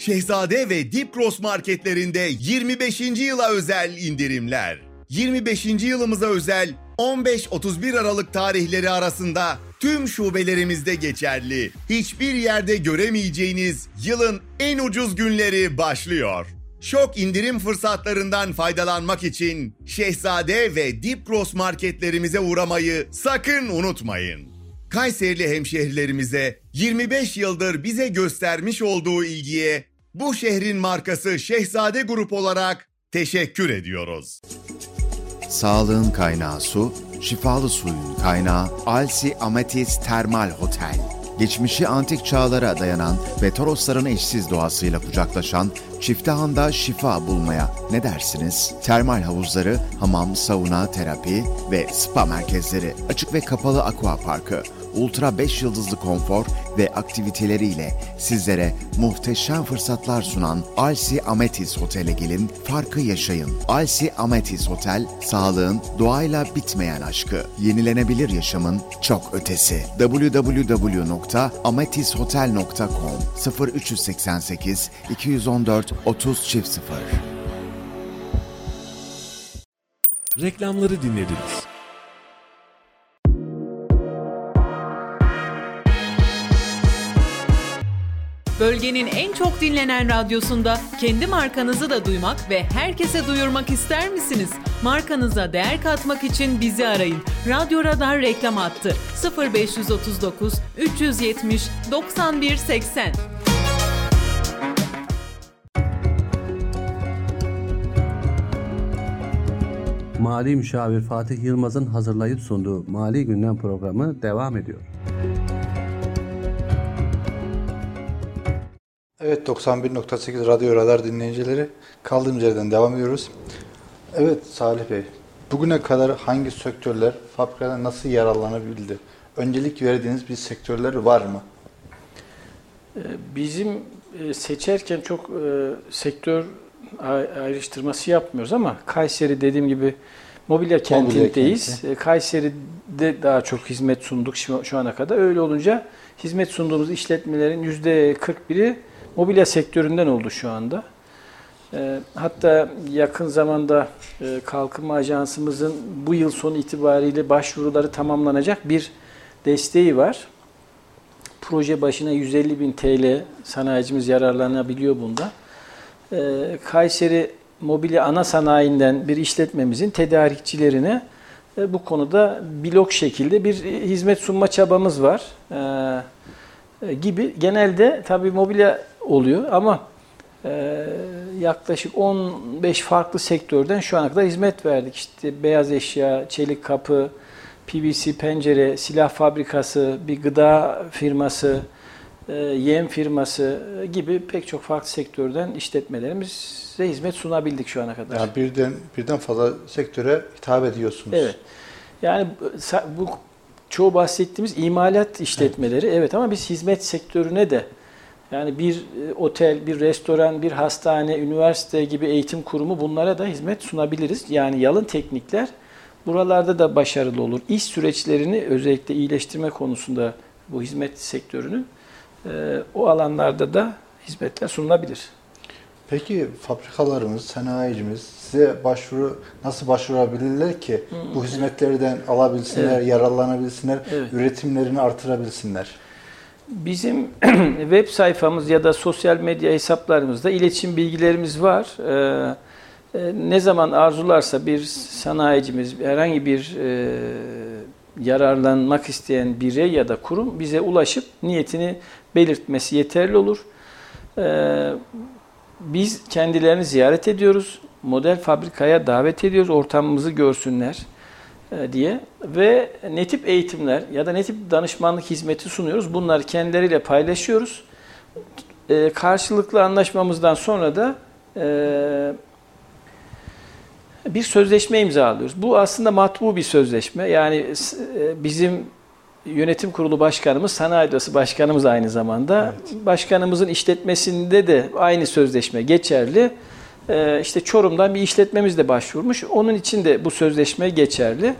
Şehzade ve Dipros marketlerinde 25. yıla özel indirimler. 25. yılımıza özel 15-31 Aralık tarihleri arasında tüm şubelerimizde geçerli. Hiçbir yerde göremeyeceğiniz yılın en ucuz günleri başlıyor. Şok indirim fırsatlarından faydalanmak için Şehzade ve Dipros marketlerimize uğramayı sakın unutmayın. Kayserili hemşehrilerimize 25 yıldır bize göstermiş olduğu ilgiye bu şehrin markası Şehzade Grup olarak teşekkür ediyoruz. Sağlığın kaynağı su, şifalı suyun kaynağı Alsi Ametis Termal Hotel. Geçmişi antik çağlara dayanan ve Torosların eşsiz doğasıyla kucaklaşan Çiftahanda şifa bulmaya ne dersiniz? Termal havuzları, hamam, sauna, terapi ve spa merkezleri, açık ve kapalı aqua parkı, ultra 5 yıldızlı konfor ve aktiviteleriyle sizlere muhteşem fırsatlar sunan Alsi Ametis Otel'e gelin, farkı yaşayın. Alsi Ametis Otel, sağlığın doğayla bitmeyen aşkı, yenilenebilir yaşamın çok ötesi. www.ametishotel.com 0388 214 30 çift 0 Reklamları dinlediniz. Bölgenin en çok dinlenen radyosunda kendi markanızı da duymak ve herkese duyurmak ister misiniz? Markanıza değer katmak için bizi arayın. Radyo Radar reklam attı. 0539 370 91 80. Mali Müşavir Fatih Yılmaz'ın hazırlayıp sunduğu Mali Gündem programı devam ediyor. Evet 91.8 Radyo Radar dinleyicileri kaldığımız yerden devam ediyoruz. Evet Salih Bey, bugüne kadar hangi sektörler fabrikadan nasıl yararlanabildi? Öncelik verdiğiniz bir sektörler var mı? Ee, Bizim e, seçerken çok e, sektör ay- ayrıştırması yapmıyoruz ama Kayseri dediğim gibi mobilya kentindeyiz. E, Kayseri'de daha çok hizmet sunduk şu ana kadar. Öyle olunca hizmet sunduğumuz işletmelerin %41'i mobilya sektöründen oldu şu anda. E, Hatta yakın zamanda e, Kalkınma Ajansımızın bu yıl sonu itibariyle başvuruları tamamlanacak bir desteği var. Proje başına 150 bin TL sanayicimiz yararlanabiliyor bunda. Ee, Kayseri Mobilya Ana Sanayi'nden bir işletmemizin tedarikçilerine e, bu konuda blok şekilde bir hizmet sunma çabamız var. Ee, e, gibi genelde tabii mobilya oluyor ama e, yaklaşık 15 farklı sektörden şu ana kadar hizmet verdik. İşte beyaz eşya, çelik kapı, PVC pencere, silah fabrikası, bir gıda firması, e, yem firması gibi pek çok farklı sektörden işletmelerimize hizmet sunabildik şu ana kadar. Yani birden birden fazla sektöre hitap ediyorsunuz. Evet. Yani bu- çoğu bahsettiğimiz imalat işletmeleri evet, ama biz hizmet sektörüne de yani bir e, otel, bir restoran, bir hastane, üniversite gibi eğitim kurumu bunlara da hizmet sunabiliriz. Yani yalın teknikler buralarda da başarılı olur. İş süreçlerini özellikle iyileştirme konusunda bu hizmet sektörünün e, o alanlarda da hizmetler sunulabilir. Peki fabrikalarımız, sanayicimiz size başvuru nasıl başvurabilirler ki bu hizmetlerden alabilsinler, Evet. yararlanabilsinler, Evet. üretimlerini artırabilsinler? Bizim web sayfamız ya da sosyal medya hesaplarımızda iletişim bilgilerimiz var. Ee, e, ne zaman arzularsa bir sanayicimiz, herhangi bir e, yararlanmak isteyen birey ya da kurum bize ulaşıp niyetini belirtmesi yeterli olur. Ee, biz kendilerini ziyaret ediyoruz. Model fabrikaya davet ediyoruz. Ortamımızı görsünler. E, diye ve ne tip eğitimler ya da ne tip danışmanlık hizmeti sunuyoruz bunları kendileriyle paylaşıyoruz. E, karşılıklı anlaşmamızdan sonra da e, bir sözleşme imzalıyoruz. Bu aslında matbu bir sözleşme. Yani e, bizim yönetim kurulu başkanımız, sanayi odası başkanımız aynı zamanda. Evet. Başkanımızın işletmesinde de aynı sözleşme geçerli. Ee, işte Çorum'dan bir işletmemiz de başvurmuş. Onun için de bu sözleşme geçerli.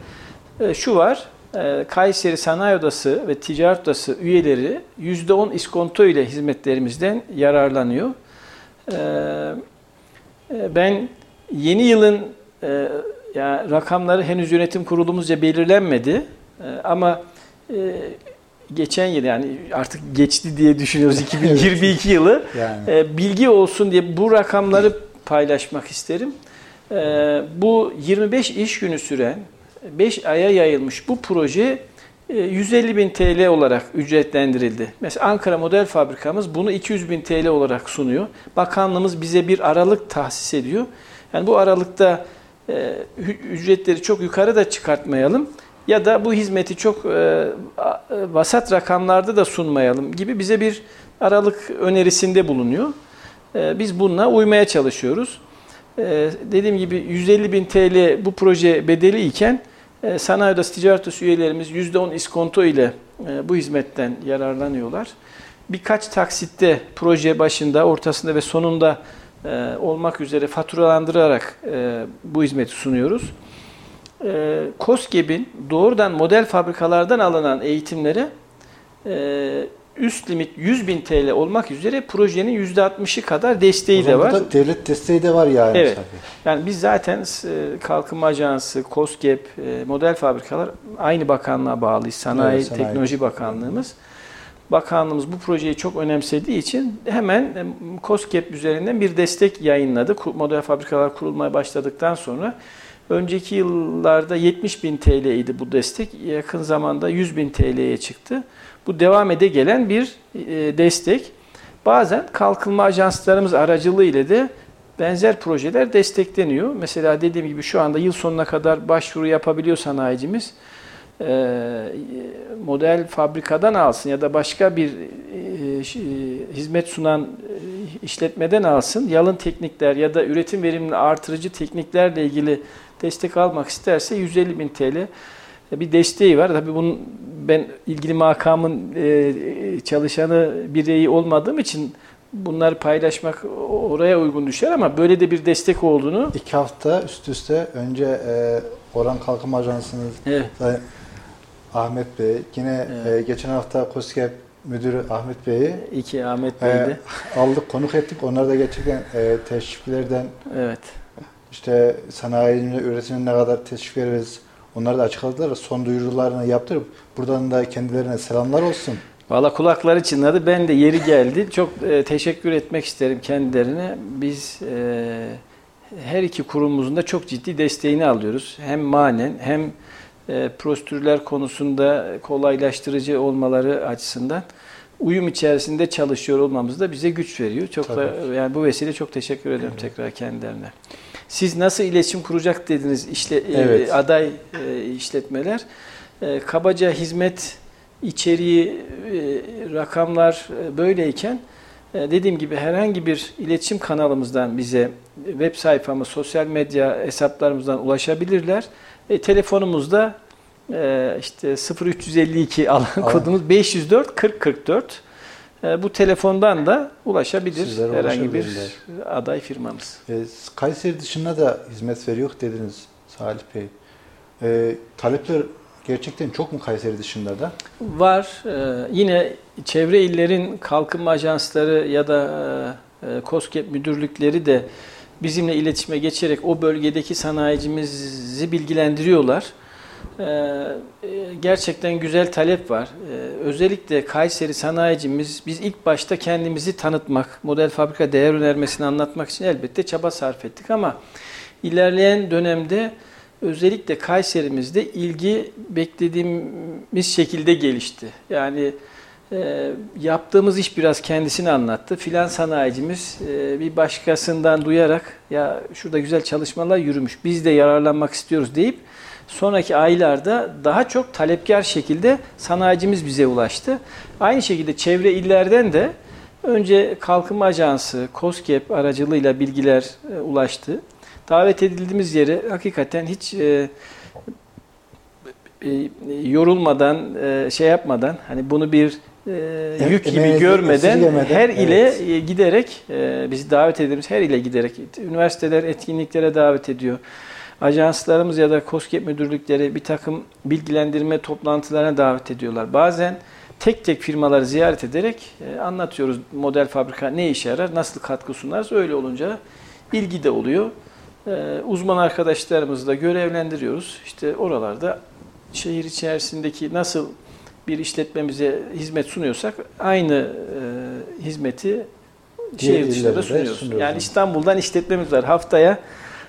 Ee, şu var, e, Kayseri Sanayi Odası ve Ticaret Odası üyeleri %10 iskonto ile hizmetlerimizden yararlanıyor. Ee, e, ben yeni yılın e, yani rakamları henüz yönetim kurulumuzca belirlenmedi. Ama geçen yıl yani artık geçti diye düşünüyoruz 2022 yılı. Yani. Bilgi olsun diye bu rakamları paylaşmak isterim. Bu 25 iş günü süren 5 aya yayılmış bu proje 150 bin TL olarak ücretlendirildi. Mesela Ankara Model Fabrikamız bunu 200 bin TL olarak sunuyor. Bakanlığımız bize bir aralık tahsis ediyor. Yani bu aralıkta ücretleri çok yukarı da çıkartmayalım ya da bu hizmeti çok e, vasat rakamlarda da sunmayalım gibi bize bir aralık önerisinde bulunuyor. E, biz bununla uymaya çalışıyoruz. E, dediğim gibi 150 bin TL bu proje bedeli iken e, Sanayi Odası Ticaret Odası üyelerimiz %10 iskonto ile e, bu hizmetten yararlanıyorlar. Birkaç taksitte proje başında, ortasında ve sonunda e, olmak üzere faturalandırarak bu hizmeti sunuyoruz. COSGAP'in doğrudan model fabrikalardan alınan eğitimlere üst limit 100 bin TL olmak üzere projenin %60'ı kadar desteği de var. Burada devlet desteği de var yani. Evet. Yani biz zaten e, Kalkınma Ajansı, COSGAP, e, model fabrikalar aynı bakanlığa bağlıyız. Sanayi, evet, sanayi. Teknoloji Bakanlığımız. Bakanlığımız bu projeyi çok önemsediği için hemen e, COSGAP üzerinden bir destek yayınladı. Model fabrikalar kurulmaya başladıktan sonra önceki yıllarda 70 bin TL idi bu destek. Yakın zamanda 100 bin TL'ye çıktı. Bu devam ede gelen bir e, destek. Bazen kalkınma ajanslarımız aracılığı ile de benzer projeler destekleniyor. Mesela dediğim gibi şu anda yıl sonuna kadar başvuru yapabiliyor sanayicimiz. E, model fabrikadan alsın ya da başka bir e, hizmet sunan işletmeden alsın. Yalın teknikler ya da üretim verimini artırıcı tekniklerle ilgili destek almak isterse 150 bin TL bir desteği var. Tabii bunun ben ilgili makamın e, çalışanı bireyi olmadığım için bunları paylaşmak oraya uygun düşer ama böyle de bir destek olduğunu... iki hafta üst üste önce e, Oran Kalkınma Ajansı'nın evet. Ahmet Bey, yine evet. e, geçen hafta KOSGEB Müdürü Ahmet Bey'i iki Ahmet Bey'di. E, aldık, konuk ettik. Onlar da gerçekten e, teşviklerden evet. işte sanayinin üretimine ne kadar teşvik veririz, Onları da açıkladılar. Son duyurularını yaptırıp buradan da kendilerine selamlar olsun. Valla kulakları çınladı. Ben de yeri geldi. Çok e, teşekkür etmek isterim kendilerine. Biz e, her iki kurumumuzun da çok ciddi desteğini alıyoruz. Hem manen hem e, prosedürler konusunda kolaylaştırıcı olmaları açısından uyum içerisinde çalışıyor olmamız da bize güç veriyor. Çok da, yani bu vesile çok teşekkür ediyorum evet. tekrar kendilerine. Siz nasıl iletişim kuracak dediniz işle, e, evet. e, aday e, işletmeler. E, kabaca hizmet içeriği, e, rakamlar e, böyleyken e, dediğim gibi herhangi bir iletişim kanalımızdan bize web sayfamız, sosyal medya hesaplarımızdan ulaşabilirler. E, telefonumuzda e, işte 0352 alan kodumuz 504 4044. E, bu telefondan da ulaşabilir Sizlere herhangi bir aday firmamız. E, Kayseri dışında da hizmet veriyor dediniz Salih Bey. E, talepler gerçekten çok mu Kayseri dışında da? Var. E, yine çevre illerin kalkınma ajansları ya da e, COSGAP müdürlükleri de bizimle iletişime geçerek o bölgedeki sanayicimizi bilgilendiriyorlar. Ee, gerçekten güzel talep var. Ee, özellikle Kayseri sanayicimiz biz ilk başta kendimizi tanıtmak, model fabrika değer önermesini anlatmak için elbette çaba sarf ettik ama ilerleyen dönemde özellikle Kayserimizde ilgi beklediğimiz şekilde gelişti. Yani E, yaptığımız iş biraz kendisini anlattı. Filan sanayicimiz e, bir başkasından duyarak ya şurada güzel çalışmalar yürümüş biz de yararlanmak istiyoruz deyip sonraki aylarda daha çok talepkar şekilde sanayicimiz bize ulaştı. Aynı şekilde çevre illerden de önce Kalkınma Ajansı, COSGAP aracılığıyla bilgiler e, ulaştı. Davet edildiğimiz yere hakikaten hiç e, e, yorulmadan, e, şey yapmadan, hani bunu bir e, yük gibi emeğinizi görmeden her ile evet. e, giderek, e, bizi davet edilmiş her ile giderek, üniversiteler etkinliklere davet ediyor. Ajanslarımız ya da COSGAP müdürlükleri bir takım bilgilendirme toplantılarına davet ediyorlar. Bazen tek tek firmaları ziyaret ederek e, anlatıyoruz model fabrika ne işe yarar, nasıl katkı sunarız. Öyle olunca ilgi de oluyor. E, uzman arkadaşlarımızı da görevlendiriyoruz. İşte oralarda şehir içerisindeki nasıl bir işletmemize hizmet sunuyorsak aynı e, hizmeti şehir dışında da sunuyoruz. sunuyoruz. Yani İstanbul'dan işletmemiz var. Haftaya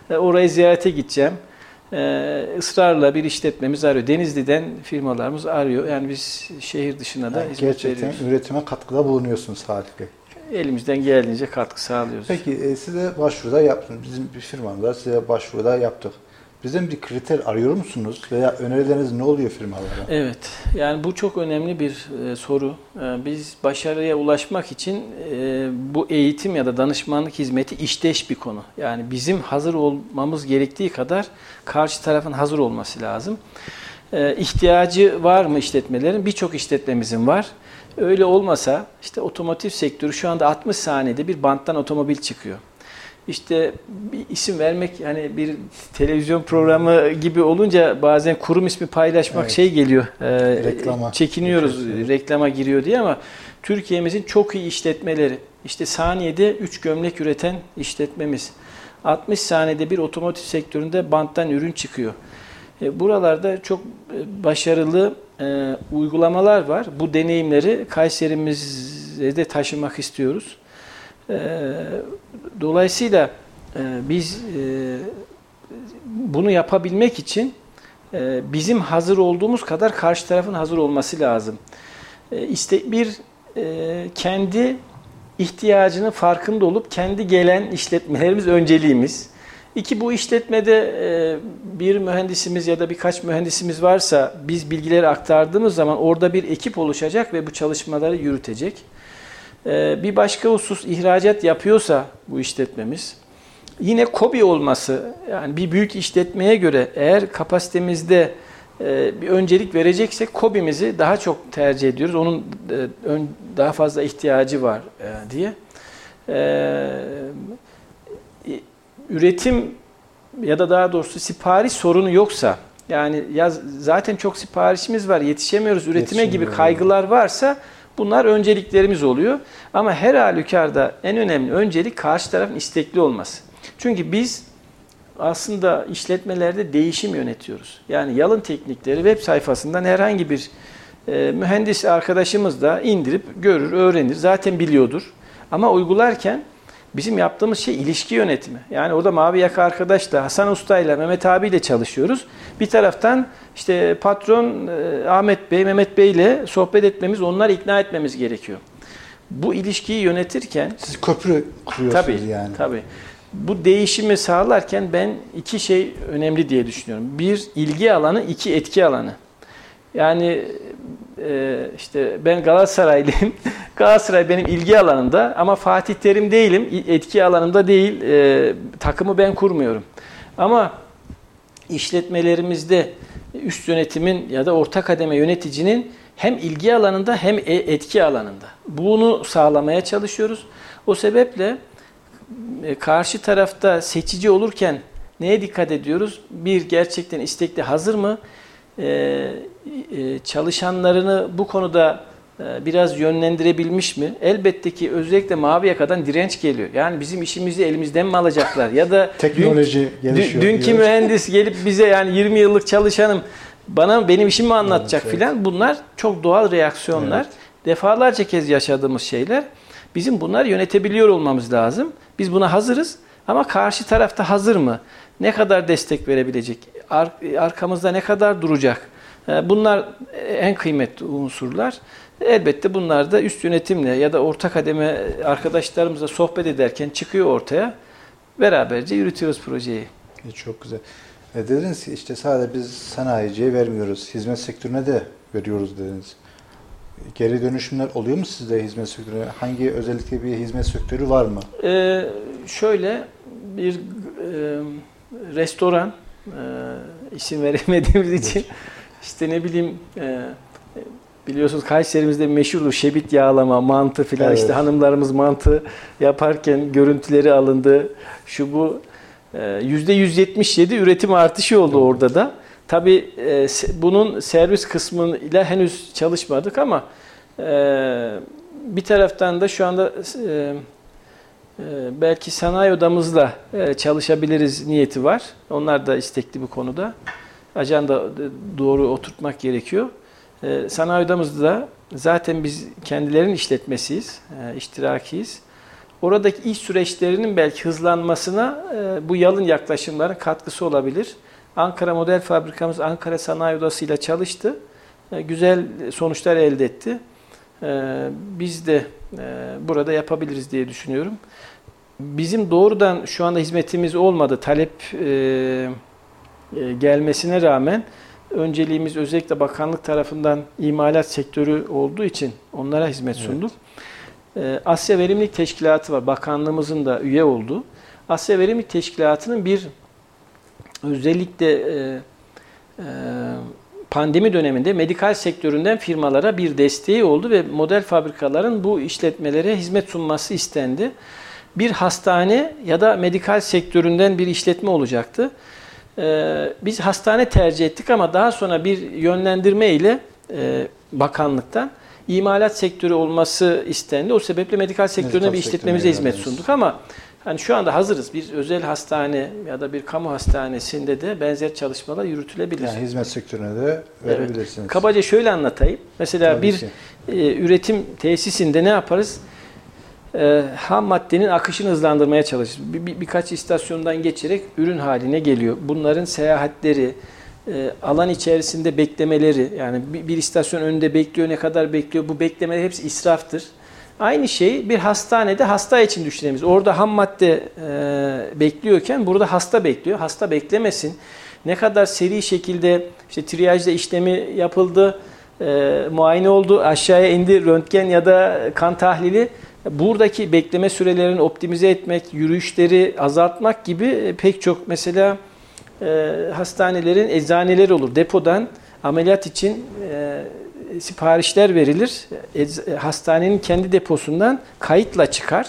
orayı ziyarete gideceğim. E, ısrarla bir işletmemiz arıyor. Denizli'den firmalarımız arıyor. Yani biz şehir dışına da Yani hizmet gerçekten veriyoruz. üretime katkıda bulunuyorsunuz Salih Bey. Elimizden geldiğince katkı sağlıyoruz. Peki e, size başvuruda yaptınız. Bizim bir firmamızda size başvuruda yaptık. Bizden bir kriter arıyor musunuz? Veya önerileriniz ne oluyor firmalara? Evet, yani bu çok önemli bir e, soru. E, biz başarıya ulaşmak için e, bu eğitim ya da danışmanlık hizmeti işteş bir konu. Yani bizim hazır olmamız gerektiği kadar karşı tarafın hazır olması lazım. E, ihtiyacı var mı işletmelerin? Birçok işletmemizin var. Öyle olmasa işte otomotiv sektörü şu anda 60 saniyede bir banttan otomobil çıkıyor. İşte bir isim vermek yani bir televizyon programı gibi olunca bazen kurum ismi paylaşmak Evet. şey geliyor. e, Reklama. Çekiniyoruz reklama giriyor diye ama Türkiye'mizin çok iyi işletmeleri. İşte saniyede 3 gömlek üreten işletmemiz. 60 saniyede bir otomotiv sektöründe banttan ürün çıkıyor. E, Buralarda çok e, başarılı e, uygulamalar var. Bu deneyimleri Kayserimize de taşımak istiyoruz. E, Dolayısıyla e, biz e, bunu yapabilmek için e, bizim hazır olduğumuz kadar karşı tarafın hazır olması lazım. E, İşte bir kendi ihtiyacının farkında olup kendi gelen işletmelerimiz önceliğimiz. İki bu işletmede bir mühendisimiz ya da birkaç mühendisimiz varsa biz bilgileri aktardığımız zaman orada bir ekip oluşacak ve bu çalışmaları yürütecek. E, Bir başka husus ihracat yapıyorsa bu işletmemiz yine KOBİ olması yani bir büyük işletmeye göre eğer kapasitemizde e, bir öncelik vereceksek KOBİ'mizi daha çok tercih ediyoruz. Onun e, daha fazla ihtiyacı var e, diye. Üretim ya da daha doğrusu sipariş sorunu yoksa yani ya zaten çok siparişimiz var yetişemiyoruz üretime gibi Yetişemiyoruz. kaygılar varsa bunlar önceliklerimiz oluyor. Ama her halükarda en önemli öncelik karşı tarafın istekli olması. Çünkü biz aslında işletmelerde değişim yönetiyoruz. Yani yalın teknikleri web sayfasından herhangi bir e, mühendis arkadaşımız da indirip görür, öğrenir. Zaten biliyordur. Ama uygularken bizim yaptığımız şey ilişki yönetimi. Yani orada Mavi Yaka arkadaşla, Hasan Usta'yla, Mehmet abiyle çalışıyoruz. Bir taraftan işte patron e, Ahmet Bey, Mehmet Bey ile sohbet etmemiz, onları ikna etmemiz gerekiyor. Bu ilişkiyi yönetirken Siz köprü kuruyorsunuz Tabii, yani. tabii. Bu değişimi sağlarken ben iki şey önemli diye düşünüyorum. Bir, ilgi alanı, iki, etki alanı. Yani e, işte ben Galatasaraylıyım. Galatasaray benim ilgi alanımda ama Fatih Terim değilim. Etki alanımda değil. E, takımı ben kurmuyorum. Ama işletmelerimizde üst yönetimin ya da orta kademe yöneticinin hem ilgi alanında hem e- etki alanında. Bunu sağlamaya çalışıyoruz. O sebeple e, karşı tarafta seçici olurken neye dikkat ediyoruz? Bir, gerçekten istekli hazır mı? Ee, e, çalışanlarını bu konuda e, biraz yönlendirebilmiş mi? Elbette ki özellikle mavi yakadan direnç geliyor. Yani bizim işimizi elimizden mi alacaklar? Ya da Teknoloji dün, gelişiyor dünkü diyor. mühendis gelip bize yani 20 yıllık çalışanım bana benim işimi mi anlatacak Evet, filan. Bunlar çok doğal reaksiyonlar. Evet. Defalarca kez yaşadığımız şeyler. Bizim bunları yönetebiliyor olmamız lazım. Biz buna hazırız ama karşı tarafta hazır mı? Ne kadar destek verebilecek? Ar- arkamızda ne kadar duracak? Ee, Bunlar en kıymetli unsurlar. Elbette bunlar da üst yönetimle ya da orta kademe arkadaşlarımızla sohbet ederken çıkıyor ortaya. Beraberce yürütüyoruz projeyi. E, Çok güzel. E, dediniz ki işte sadece biz sanayiciye vermiyoruz, hizmet sektörüne de veriyoruz dediniz. Geri dönüşümler oluyor mu sizde hizmet sektörüne? Hangi özellikle bir hizmet sektörü var mı? Ee, şöyle bir e, restoran e, isim veremediğimiz için işte ne bileyim e, biliyorsunuz Kayserimizde meşhurdur şebit yağlama, mantı filan Evet. işte hanımlarımız mantı yaparken görüntüleri alındı. Şu bu e, %177 üretim artışı oldu orada da. Tabii e, bunun servis kısmıyla henüz çalışmadık ama e, bir taraftan da şu anda e, ee, belki sanayi odamızla e, çalışabiliriz niyeti var. Onlar da istekli bu konuda. Ajanda e, doğru oturtmak gerekiyor. Ee, Sanayi odamızda da zaten biz kendilerinin işletmesiyiz, e, iştirakiyiz. Oradaki iş süreçlerinin belki hızlanmasına e, bu yalın yaklaşımların katkısı olabilir. Ankara Model Fabrikamız Ankara Sanayi Odası ile çalıştı. E, Güzel sonuçlar elde etti. E, Biz de e, burada yapabiliriz diye düşünüyorum. Bizim doğrudan şu anda hizmetimiz olmadı. Talep e, e, gelmesine rağmen önceliğimiz özellikle bakanlık tarafından imalat sektörü olduğu için onlara hizmet sunduk. E, Asya Verimlilik Teşkilatı var. Bakanlığımızın da üye olduğu. Asya Verimlilik Teşkilatı'nın bir özellikle e, e, pandemi döneminde medikal sektöründen firmalara bir desteği oldu ve model fabrikaların bu işletmelere hizmet sunması istendi. Bir hastane ya da medikal sektöründen bir işletme olacaktı. Ee, biz hastane tercih ettik ama daha sonra bir yönlendirme ile e, bakanlıktan imalat sektörü olması istendi. O sebeple medikal sektörüne Medikal bir işletmemize hizmet sunduk ama hani şu anda hazırız. Bir özel hastane ya da bir kamu hastanesinde de benzer çalışmalar yürütülebilir. Yani hizmet sektörüne de Evet. verebilirsiniz. Kabaca şöyle anlatayım. Mesela Tabii bir ki. e, üretim tesisinde ne yaparız? E, ham maddenin akışını hızlandırmaya çalışırız. Bir, bir- birkaç istasyondan geçerek ürün haline geliyor. Bunların seyahatleri, e, alan içerisinde beklemeleri, yani bir, bir istasyon önünde bekliyor, ne kadar bekliyor, bu beklemeler hepsi israftır. Aynı şey bir hastanede hasta için düşünebiliriz. Orada ham madde e, bekliyorken burada hasta bekliyor. Hasta beklemesin. Ne kadar seri şekilde işte triyajda işlemi yapıldı, e, muayene oldu, aşağıya indi, röntgen ya da kan tahlili. Buradaki bekleme sürelerini optimize etmek, yürüyüşleri azaltmak gibi e, pek çok mesela e, hastanelerin eczaneleri olur. Depodan ameliyat için e, siparişler verilir. E, hastanenin kendi deposundan kayıtla çıkar.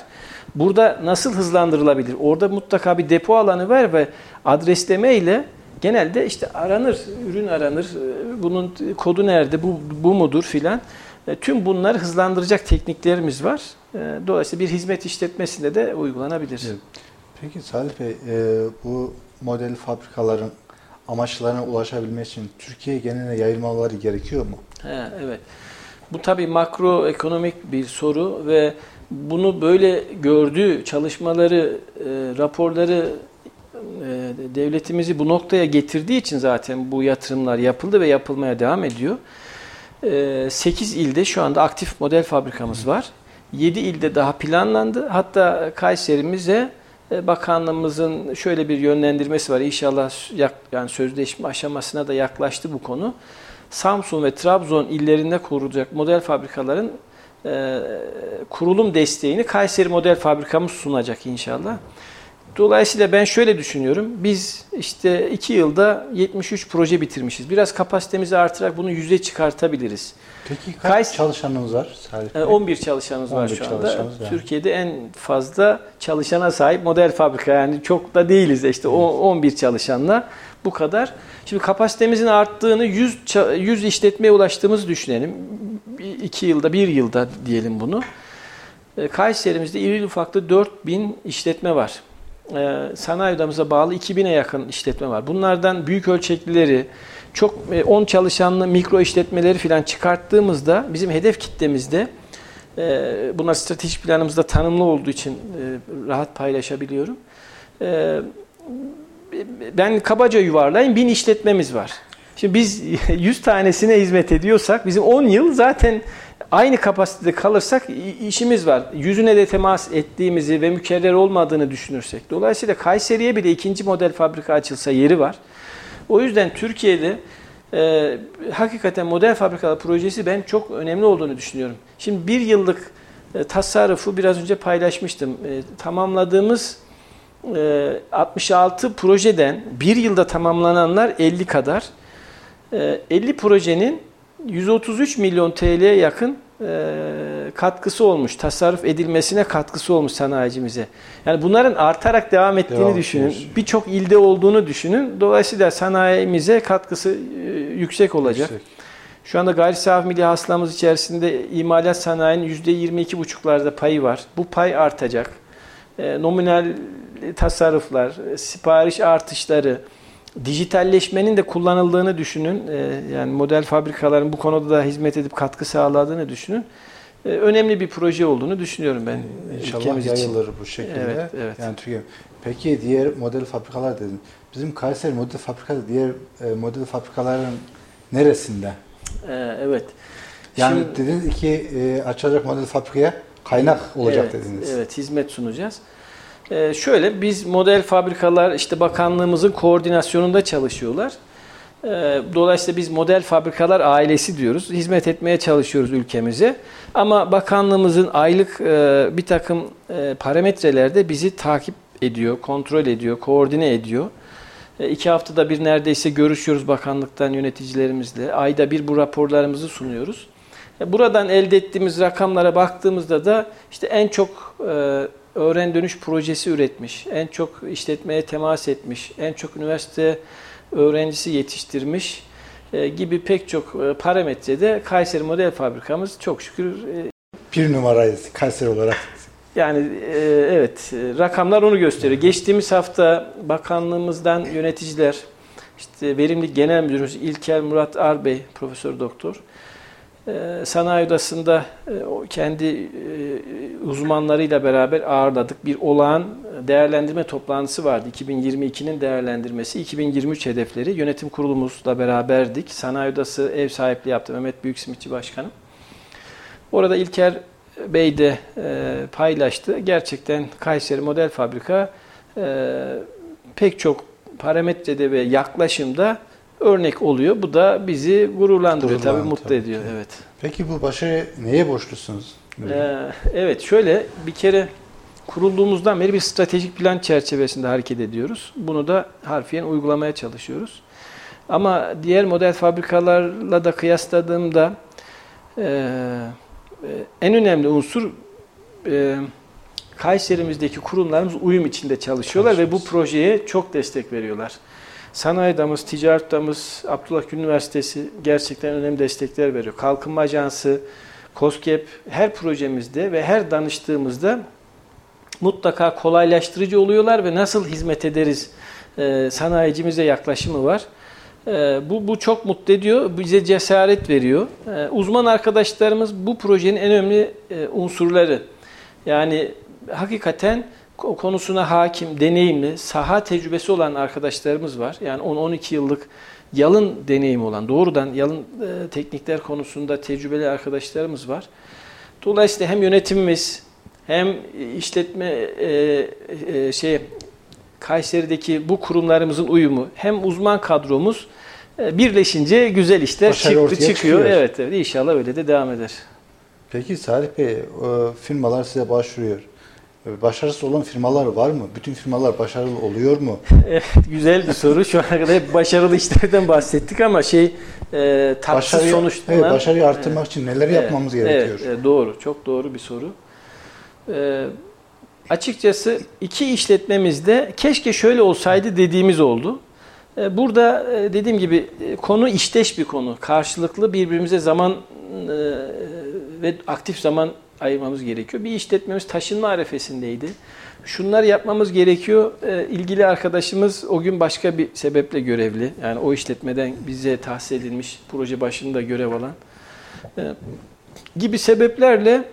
Burada nasıl hızlandırılabilir? Orada mutlaka bir depo alanı var ve adresleme ile genelde işte aranır, ürün aranır. e, Bunun kodu nerede, bu, bu mudur filan. E, Tüm bunları hızlandıracak tekniklerimiz var. E, Dolayısıyla bir hizmet işletmesinde de uygulanabilir. Peki Salih Bey, e, bu model fabrikaların amaçlarına ulaşabilmek için Türkiye geneline yayılmaları gerekiyor mu? He, evet. Bu tabii makroekonomik bir soru ve bunu böyle gördüğü çalışmaları, e, raporları e, devletimizi bu noktaya getirdiği için zaten bu yatırımlar yapıldı ve yapılmaya devam ediyor. 8 ilde şu anda aktif model fabrikamız var. 7 ilde daha planlandı. Hatta Kayserimize e, bakanlığımızın şöyle bir yönlendirmesi var. İnşallah yani sözleşme aşamasına da yaklaştı bu konu. Samsun ve Trabzon illerinde kurulacak model fabrikaların e, kurulum desteğini Kayseri Model Fabrikamız sunacak inşallah. Dolayısıyla ben şöyle düşünüyorum. Biz işte 2 yılda 73 proje bitirmişiz. Biraz kapasitemizi artırarak bunu yüze çıkartabiliriz. Peki kaç çalışanınız var Salih Bey? E, 11 çalışanımız var 11 şu anda. yani. Türkiye'de en fazla çalışana sahip model fabrika yani çok da değiliz işte o 11 çalışanla bu kadar. Şimdi kapasitemizin arttığını 100 ça- 100 işletmeye ulaştığımızı düşünelim. 2 yılda 1 yılda diyelim bunu. E, Kayseri'mizde iri ufaklı 4000 işletme var. E, Sanayi odamıza bağlı 2000'e yakın işletme var. Bunlardan büyük ölçeklileri, çok e, 10 çalışanlı mikro işletmeleri falan çıkarttığımızda bizim hedef kitlemizde e, bunlar stratejik planımızda tanımlı olduğu için e, rahat paylaşabiliyorum. E, ben kabaca yuvarlayayım 1000 işletmemiz var. Şimdi biz 100 tanesine hizmet ediyorsak bizim 10 yıl zaten aynı kapasitede kalırsak işimiz var. Yüzüne de temas ettiğimizi ve mükerrer olmadığını düşünürsek. Dolayısıyla Kayseri'ye bile ikinci model fabrika açılsa yeri var. O yüzden Türkiye'de e, hakikaten model fabrikalar projesi ben çok önemli olduğunu düşünüyorum. Şimdi bir yıllık e, tasarrufu biraz önce paylaşmıştım. E, tamamladığımız e, 66 projeden bir yılda tamamlananlar 50 kadar. E, 50 projenin 133 milyon TL'ye yakın e, katkısı olmuş, tasarruf edilmesine katkısı olmuş sanayicimize. Yani bunların artarak devam ettiğini Devam düşünün. Birçok ilde olduğunu düşünün. Dolayısıyla sanayimize katkısı e, yüksek olacak. Yüksek. Şu anda gayri safi milli hasılamız içerisinde imalat sanayinin %22,5'larda payı var. Bu pay artacak. E, nominal tasarruflar, sipariş artışları, dijitalleşmenin de kullanıldığını düşünün. E, yani model fabrikaların bu konuda da hizmet edip katkı sağladığını düşünün. E, önemli bir proje olduğunu düşünüyorum ben İnşallah ülkemiz için. yayılır bu şekilde. Evet, evet. Yani Türkiye. Peki diğer model fabrikalar dedin. Bizim Kayseri model fabrikası diğer e, model fabrikaların neresinde? E, evet. Yani Şimdi- dediniz ki e, açacak model fabrikaya kaynak olacak evet, dediniz. Evet, hizmet sunacağız. Ee, şöyle, biz model fabrikalar işte bakanlığımızın koordinasyonunda çalışıyorlar. Ee, dolayısıyla biz model fabrikalar ailesi diyoruz. Hizmet etmeye çalışıyoruz ülkemize. Ama bakanlığımızın aylık e, bir takım e, parametrelerde bizi takip ediyor, kontrol ediyor, koordine ediyor. E, iki haftada bir neredeyse görüşüyoruz bakanlıktan yöneticilerimizle. Ayda bir bu raporlarımızı sunuyoruz. E, Buradan elde ettiğimiz rakamlara baktığımızda da işte en çok e, öğren dönüş projesi üretmiş, en çok işletmeye temas etmiş, en çok üniversite öğrencisi yetiştirmiş e, gibi pek çok e, parametrede Kayseri Model Fabrikamız çok şükür e, Bir numarayız Kayseri olarak. yani evet rakamlar onu gösteriyor. Geçtiğimiz hafta bakanlığımızdan yöneticiler, işte Verimlilik Genel Müdürümüz İlker Murat Arbey, Profesör Doktor, sanayi odasında e, kendi e, uzmanlarıyla beraber ağırladık. Bir olağan değerlendirme toplantısı vardı. 2022'nin değerlendirmesi, 2023 hedefleri. Yönetim kurulumuzla beraberdik. Sanayi odası ev sahipliği yaptı Mehmet Büyüksimitçi Başkanım. Orada İlker Bey de e, paylaştı. Gerçekten Kayseri Model Fabrika e, pek çok parametrede ve yaklaşımda örnek oluyor. Bu da bizi gururlandırıyor, Gururlandı tabii mutlu tabii ediyor. ki. Evet. Peki bu başarı neye borçlusunuz? Ee, evet şöyle bir kere kurulduğumuzdan beri bir stratejik plan çerçevesinde hareket ediyoruz. Bunu da harfiyen uygulamaya çalışıyoruz. Ama diğer model fabrikalarla da kıyasladığımda e, e, en önemli unsur e, Kayserimizdeki kurumlarımız uyum içinde çalışıyorlar ve bu projeye çok destek veriyorlar. Sanayi Damız, Ticaret Damız, Abdullah Gül Üniversitesi gerçekten önemli destekler veriyor. Kalkınma Ajansı, COSGAP her projemizde ve her danıştığımızda mutlaka kolaylaştırıcı oluyorlar ve nasıl hizmet ederiz e, sanayicimize yaklaşımı var. E, bu, bu çok mutlu ediyor, bize cesaret veriyor. E, uzman arkadaşlarımız bu projenin en önemli e, unsurları. Yani hakikaten konusuna hakim, deneyimli, saha tecrübesi olan arkadaşlarımız var. Yani 10-12 yıllık yalın deneyim olan, doğrudan yalın e, teknikler konusunda tecrübeli arkadaşlarımız var. Dolayısıyla hem yönetimimiz hem işletme e, e, şey Kayseri'deki bu kurumlarımızın uyumu hem uzman kadromuz e, birleşince güzel işler Başarı çıktı çıkıyor. çıkıyor. Evet evet inşallah öyle de devam eder. Peki Salih Bey, firmalar size başvuruyor. E, Başarısız olan firmalar var mı? Bütün firmalar başarılı oluyor mu? Evet, güzel bir soru. Şu ana kadar hep başarılı işlerden bahsettik ama şey e, tatsız Başarıyı- sonuçlanan... evet, başarıyı arttırmak için neler yapmamız gerekiyor? Evet, evet, doğru. Çok doğru bir soru. E, açıkçası iki işletmemizde keşke şöyle olsaydı dediğimiz oldu. E, burada e, dediğim gibi e, konu işteş bir konu. Karşılıklı birbirimize zaman e, ve aktif zaman ayırmamız gerekiyor. Bir işletmemiz taşınma arefesindeydi. Şunları yapmamız gerekiyor. E, ilgili arkadaşımız o gün başka bir sebeple görevli. Yani o işletmeden bize tahsis edilmiş proje başında görev alan. E, gibi sebeplerle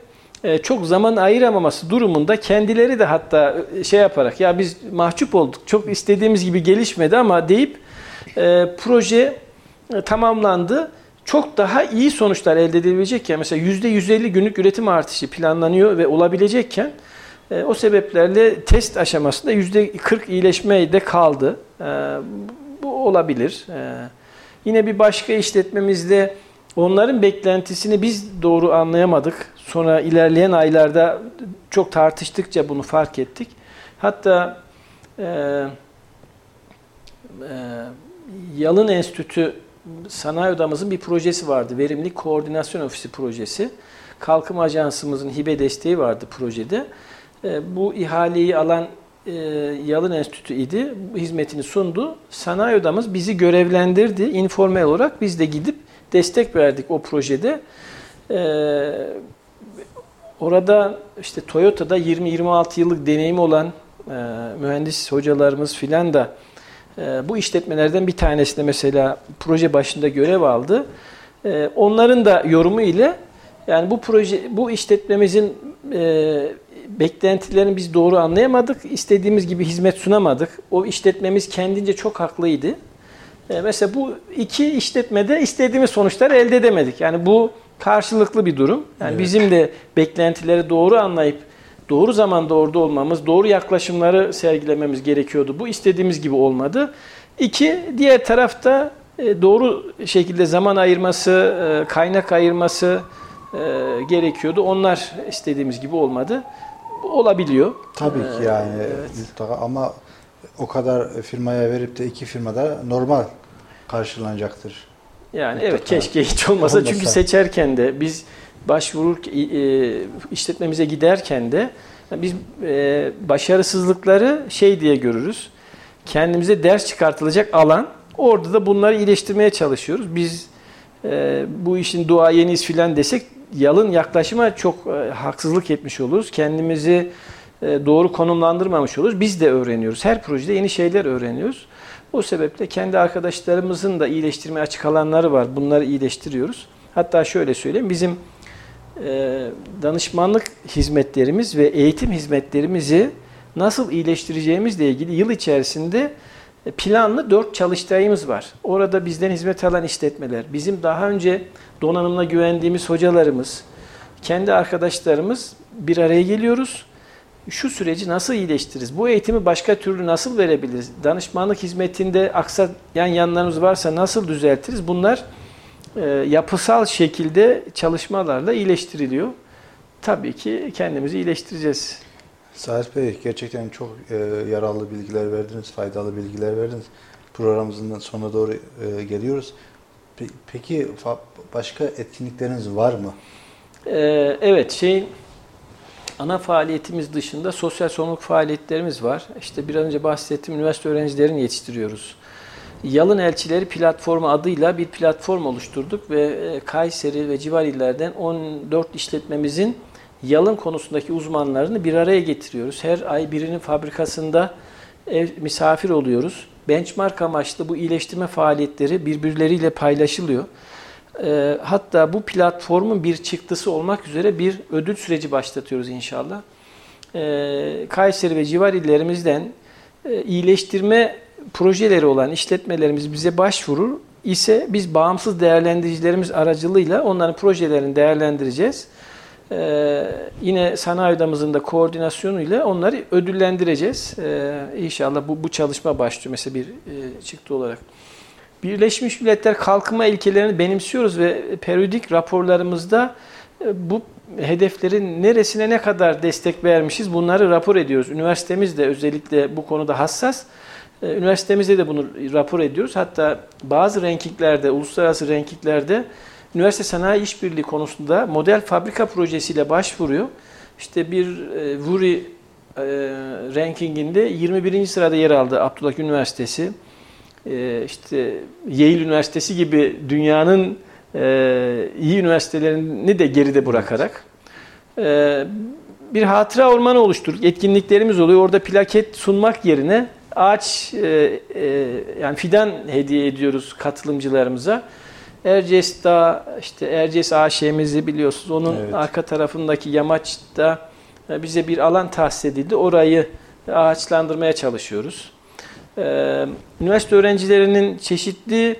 e, çok zaman ayıramaması durumunda kendileri de hatta e, şey yaparak ya biz mahcup olduk çok istediğimiz gibi gelişmedi ama deyip e, proje e, tamamlandı. Çok daha iyi sonuçlar elde edilebilecekken mesela %150 günlük üretim artışı planlanıyor ve olabilecekken e, o sebeplerle test aşamasında %40 iyileşme de kaldı. E, bu olabilir. E, yine bir başka işletmemizde onların beklentisini biz doğru anlayamadık. Sonra ilerleyen aylarda çok tartıştıkça bunu fark ettik. Hatta e, e, Yalın Enstitü Sanayi Odamızın bir projesi vardı. Verimlilik Koordinasyon Ofisi projesi. Kalkınma Ajansımızın hibe desteği vardı projede. E, bu ihaleyi alan e, Yalın Enstitü idi. Hizmetini sundu. Sanayi Odamız bizi görevlendirdi. informal olarak biz de gidip destek verdik o projede. E, orada işte Toyota'da 20-26 yıllık deneyimi olan e, mühendis hocalarımız filan da bu işletmelerden bir tanesinde mesela proje başında görev aldı. E, onların da yorumu ile yani bu proje bu işletmemizin e, beklentilerini biz doğru anlayamadık. İstediğimiz gibi hizmet sunamadık. O işletmemiz kendince çok haklıydı. E, mesela bu iki işletmede istediğimiz sonuçları elde edemedik. Yani bu karşılıklı bir durum. Yani evet. bizim de beklentileri doğru anlayıp doğru zamanda orada olmamız, doğru yaklaşımları sergilememiz gerekiyordu. Bu istediğimiz gibi olmadı. İki, diğer tarafta e, doğru şekilde zaman ayırması, e, kaynak ayırması e, gerekiyordu. Onlar istediğimiz gibi olmadı. Olabiliyor. Tabii ki yani evet. mutlaka ama o kadar firmaya verip de iki firmada normal karşılanacaktır. Yani mutlaka. evet keşke hiç olmasa. olmasa çünkü seçerken de biz başvurur e, işletmemize giderken de biz e, başarısızlıkları şey diye görürüz. Kendimize ders çıkartılacak alan. Orada da bunları iyileştirmeye çalışıyoruz. Biz e, bu işin duayeniyiz filan desek yalın yaklaşıma çok haksızlık etmiş oluruz. Kendimizi doğru konumlandırmamış oluruz. Biz de öğreniyoruz. Her projede yeni şeyler öğreniyoruz. O sebeple kendi arkadaşlarımızın da iyileştirmeye açık alanları var. Bunları iyileştiriyoruz. Hatta şöyle söyleyeyim. Bizim e, danışmanlık hizmetlerimiz ve eğitim hizmetlerimizi nasıl iyileştireceğimizle ilgili yıl içerisinde planlı dört çalıştayımız var. Orada bizden hizmet alan işletmeler, bizim daha önce donanımla güvendiğimiz hocalarımız, kendi arkadaşlarımız bir araya geliyoruz. Şu süreci nasıl iyileştiririz? Bu eğitimi başka türlü nasıl verebiliriz? Danışmanlık hizmetinde aksayan yanlarımız varsa nasıl düzeltiriz? Bunlar e, yapısal şekilde çalışmalarla iyileştiriliyor. Tabii ki kendimizi iyileştireceğiz. Salih Bey gerçekten çok e, yararlı bilgiler verdiniz, faydalı bilgiler verdiniz. Programımızın sonuna doğru e, geliyoruz. Pe peki başka etkinlikleriniz var mı? Ee, evet, şey ana faaliyetimiz dışında sosyal sorumluluk faaliyetlerimiz var. İşte bir önce bahsettiğim üniversite öğrencilerini yetiştiriyoruz. Yalın Elçileri Platformu adıyla bir platform oluşturduk ve e, Kayseri ve civar illerden 14 işletmemizin yalın konusundaki uzmanlarını bir araya getiriyoruz. Her ay birinin fabrikasında ev, misafir oluyoruz. Benchmark amaçlı bu iyileştirme faaliyetleri birbirleriyle paylaşılıyor. E, hatta bu platformun bir çıktısı olmak üzere bir ödül süreci başlatıyoruz inşallah. E, Kayseri ve civar illerimizden iyileştirme projeleri olan işletmelerimiz bize başvurur ise biz bağımsız değerlendiricilerimiz aracılığıyla onların projelerini değerlendireceğiz. Ee, yine sanayi odamızın da koordinasyonuyla onları ödüllendireceğiz. Ee, inşallah bu, bu çalışma başlıyor mesela bir e, çıktı olarak. Birleşmiş Milletler kalkınma ilkelerini benimsiyoruz ve periyodik raporlarımızda e, bu hedeflerin neresine ne kadar destek vermişiz bunları rapor ediyoruz. Üniversitemiz de özellikle bu konuda hassas. Ee, üniversitemizde de bunu rapor ediyoruz. Hatta bazı rankinglerde, uluslararası rankinglerde üniversite sanayi işbirliği konusunda model fabrika projesiyle başvuruyor. İşte bir e, Vuri e, rankinginde 21. sırada yer aldı Abdullah Üniversitesi. E, işte Yale Üniversitesi gibi dünyanın e, iyi üniversitelerini de geride bırakarak e, bir hatıra ormanı oluşturduk. Etkinliklerimiz oluyor. Orada plaket sunmak yerine ağaç e, e, yani fidan hediye ediyoruz katılımcılarımıza. Erciyes Dağı, işte Erciyes AŞ'mizi biliyorsunuz. Onun evet. arka tarafındaki yamaçta e, bize bir alan tahsis edildi. Orayı ağaçlandırmaya çalışıyoruz. Ee, üniversite öğrencilerinin çeşitli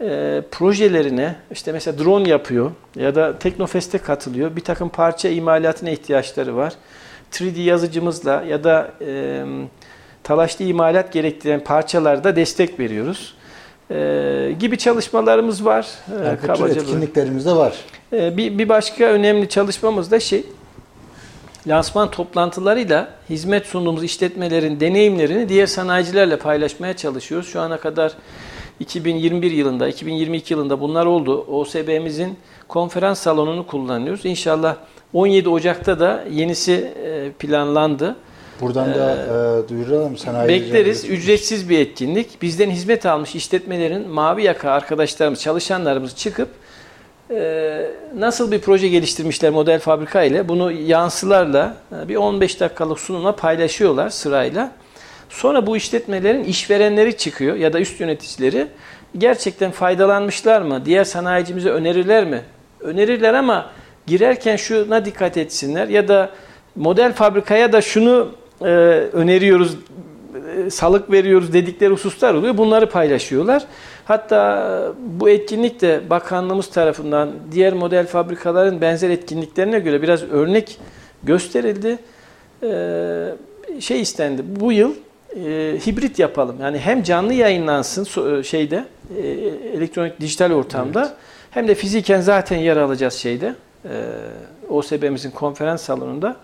e, projelerine işte mesela drone yapıyor ya da Teknofest'e katılıyor. Bir takım parça imalatına ihtiyaçları var. 3D yazıcımızla ya da e, talaşlı imalat gerektiren parçalarda destek veriyoruz. E, gibi çalışmalarımız var. E, Yani kabaca böyle. etkinliklerimiz de var. E, bir, bir başka önemli çalışmamız da şey, lansman toplantılarıyla hizmet sunduğumuz işletmelerin deneyimlerini diğer sanayicilerle paylaşmaya çalışıyoruz. Şu ana kadar 2021 yılında, 2022 yılında bunlar oldu. OSB'mizin konferans salonunu kullanıyoruz. İnşallah 17 Ocak'ta da yenisi e, planlandı. Buradan da e, duyuralım sanayi. Bekleriz. Ücretsiz bir etkinlik. Bizden hizmet almış işletmelerin mavi yaka arkadaşlarımız, çalışanlarımız çıkıp e, nasıl bir proje geliştirmişler model fabrika ile bunu yansılarla e, bir 15 dakikalık sunumla paylaşıyorlar sırayla. Sonra bu işletmelerin işverenleri çıkıyor ya da üst yöneticileri gerçekten faydalanmışlar mı? Diğer sanayicimize önerirler mi? Önerirler ama girerken şuna dikkat etsinler ya da model fabrikaya da şunu e, öneriyoruz, e, salık veriyoruz dedikleri hususlar oluyor. Bunları paylaşıyorlar. Hatta bu etkinlik de bakanlığımız tarafından diğer model fabrikaların benzer etkinliklerine göre biraz örnek gösterildi. E, şey istendi. Bu yıl e, hibrit yapalım. Yani hem canlı yayınlansın so- şeyde e, elektronik dijital ortamda hem de fiziken zaten yer alacağız şeyde. E, OSB'mizin konferans salonunda.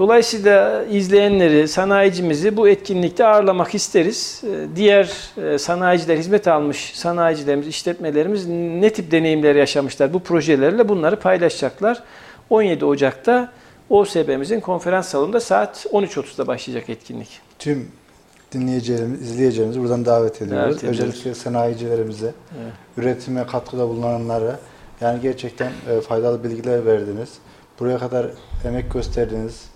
Dolayısıyla izleyenleri, sanayicimizi bu etkinlikte ağırlamak isteriz. E, Diğer e, sanayiciler, hizmet almış sanayicilerimiz, işletmelerimiz ne tip deneyimler yaşamışlar bu projelerle bunları paylaşacaklar. 17 Ocak'ta OSB'mizin konferans salonunda saat 13.30'da başlayacak etkinlik. Tüm dinleyicilerimiz, izleyicilerimizi buradan davet ediyoruz. Davet ediyoruz. Özellikle sanayicilerimize, Evet. üretime katkıda bulunanlara yani gerçekten e, faydalı bilgiler verdiniz. Buraya kadar emek gösterdiniz,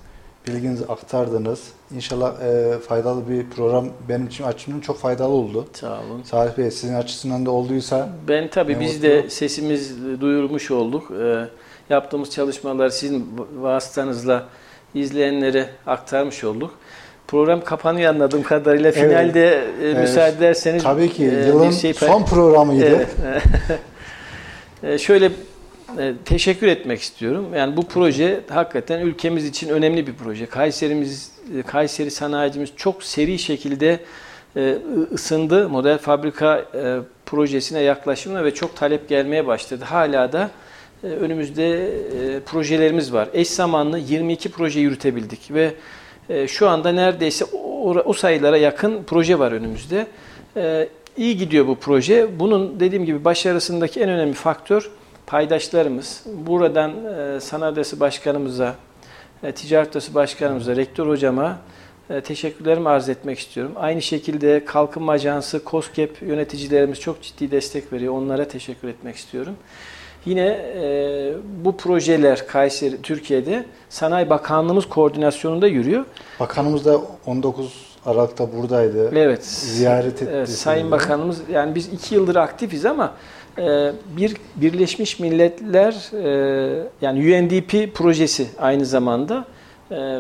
bilginizi aktardınız. İnşallah e, faydalı bir program benim için açımdan çok faydalı oldu. Sağ olun. Salih Bey sizin açısından da olduysa Ben tabii biz mutlu. de sesimiz duyurmuş olduk. Ee, yaptığımız çalışmaları sizin vasıtanızla izleyenlere aktarmış olduk. Program kapanıyor anladığım kadarıyla. Evet. Finalde e, Evet. müsaade ederseniz Tabii ki, e, yılın bir şey son programıydı. Evet. E, Şöyle e, teşekkür etmek istiyorum. Yani bu proje hakikaten ülkemiz için önemli bir proje. Kayserimiz, e, Kayseri sanayicimiz çok seri şekilde e, ısındı. Model fabrika e, projesine yaklaşımına ve çok talep gelmeye başladı. Hala da e, önümüzde e, projelerimiz var. Eş zamanlı 22 proje yürütebildik ve e, şu anda neredeyse o, sayılara yakın proje var önümüzde. E, iyi gidiyor bu proje. Bunun dediğim gibi başarısındaki en önemli faktör paydaşlarımız. Buradan e, Sanayi Odası Başkanımıza, e, Ticaret Odası Başkanımıza, Rektör Hocama e, teşekkürlerimi arz etmek istiyorum. Aynı şekilde Kalkınma Ajansı, COSGAP yöneticilerimiz çok ciddi destek veriyor. Onlara teşekkür etmek istiyorum. Yine e, bu projeler Kayseri, Türkiye'de Sanayi Bakanlığımız koordinasyonunda yürüyor. bakanımız da 19 Aralık'ta buradaydı. Evet. Ziyaret etti. Evet, Sayın. Bakanımız yani biz iki yıldır aktifiz ama bir Birleşmiş Milletler e, yani UNDP projesi aynı zamanda e,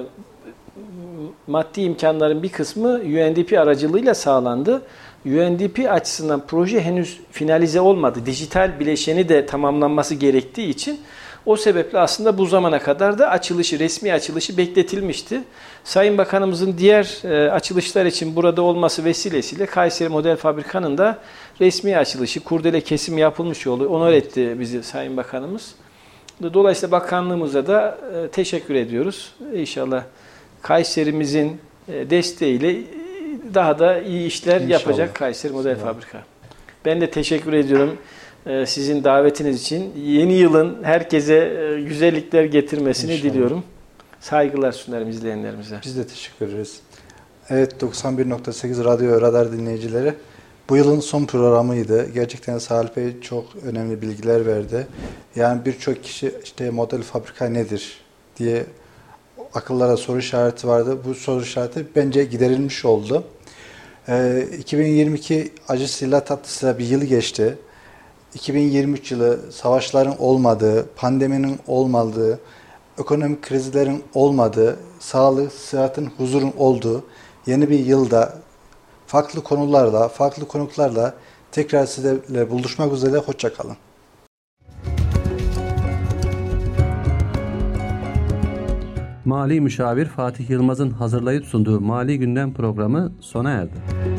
maddi imkanların bir kısmı UNDP aracılığıyla sağlandı. UNDP açısından proje henüz finalize olmadı. Dijital bileşeni de tamamlanması gerektiği için o sebeple aslında bu zamana kadar da açılışı, resmi açılışı bekletilmişti. Sayın Bakanımızın diğer e, açılışlar için burada olması vesilesiyle Kayseri Model Fabrika'nın da resmi açılışı, kurdele kesim yapılmış oldu. Onur etti bizi Sayın Bakanımız. Dolayısıyla bakanlığımıza da e, teşekkür ediyoruz. İnşallah Kayserimizin e, desteğiyle e, daha da iyi işler İnşallah. yapacak Kayseri Model Fabrika. Ben de teşekkür ediyorum sizin davetiniz için. Yeni yılın herkese güzellikler getirmesini İnşallah. diliyorum. Saygılar sunarım izleyenlerimize. Biz de teşekkür ederiz. Evet 91.8 Radyo Radar dinleyicileri. Bu yılın son programıydı. Gerçekten Salih Bey çok önemli bilgiler verdi. Yani birçok kişi işte model fabrika nedir diye akıllara soru işareti vardı. Bu soru işareti bence giderilmiş oldu. Ee, 2022 acısıyla tatlısıyla bir yıl geçti. 2023 yılı savaşların olmadığı, pandeminin olmadığı, ekonomik krizlerin olmadığı, sağlık, sıhhatin, huzurun olduğu yeni bir yılda farklı konularla, farklı konuklarla Tekrar sizlerle buluşmak üzere. Hoşçakalın. Mali Müşavir Fatih Yılmaz'ın hazırlayıp sunduğu Mali Gündem programı sona erdi.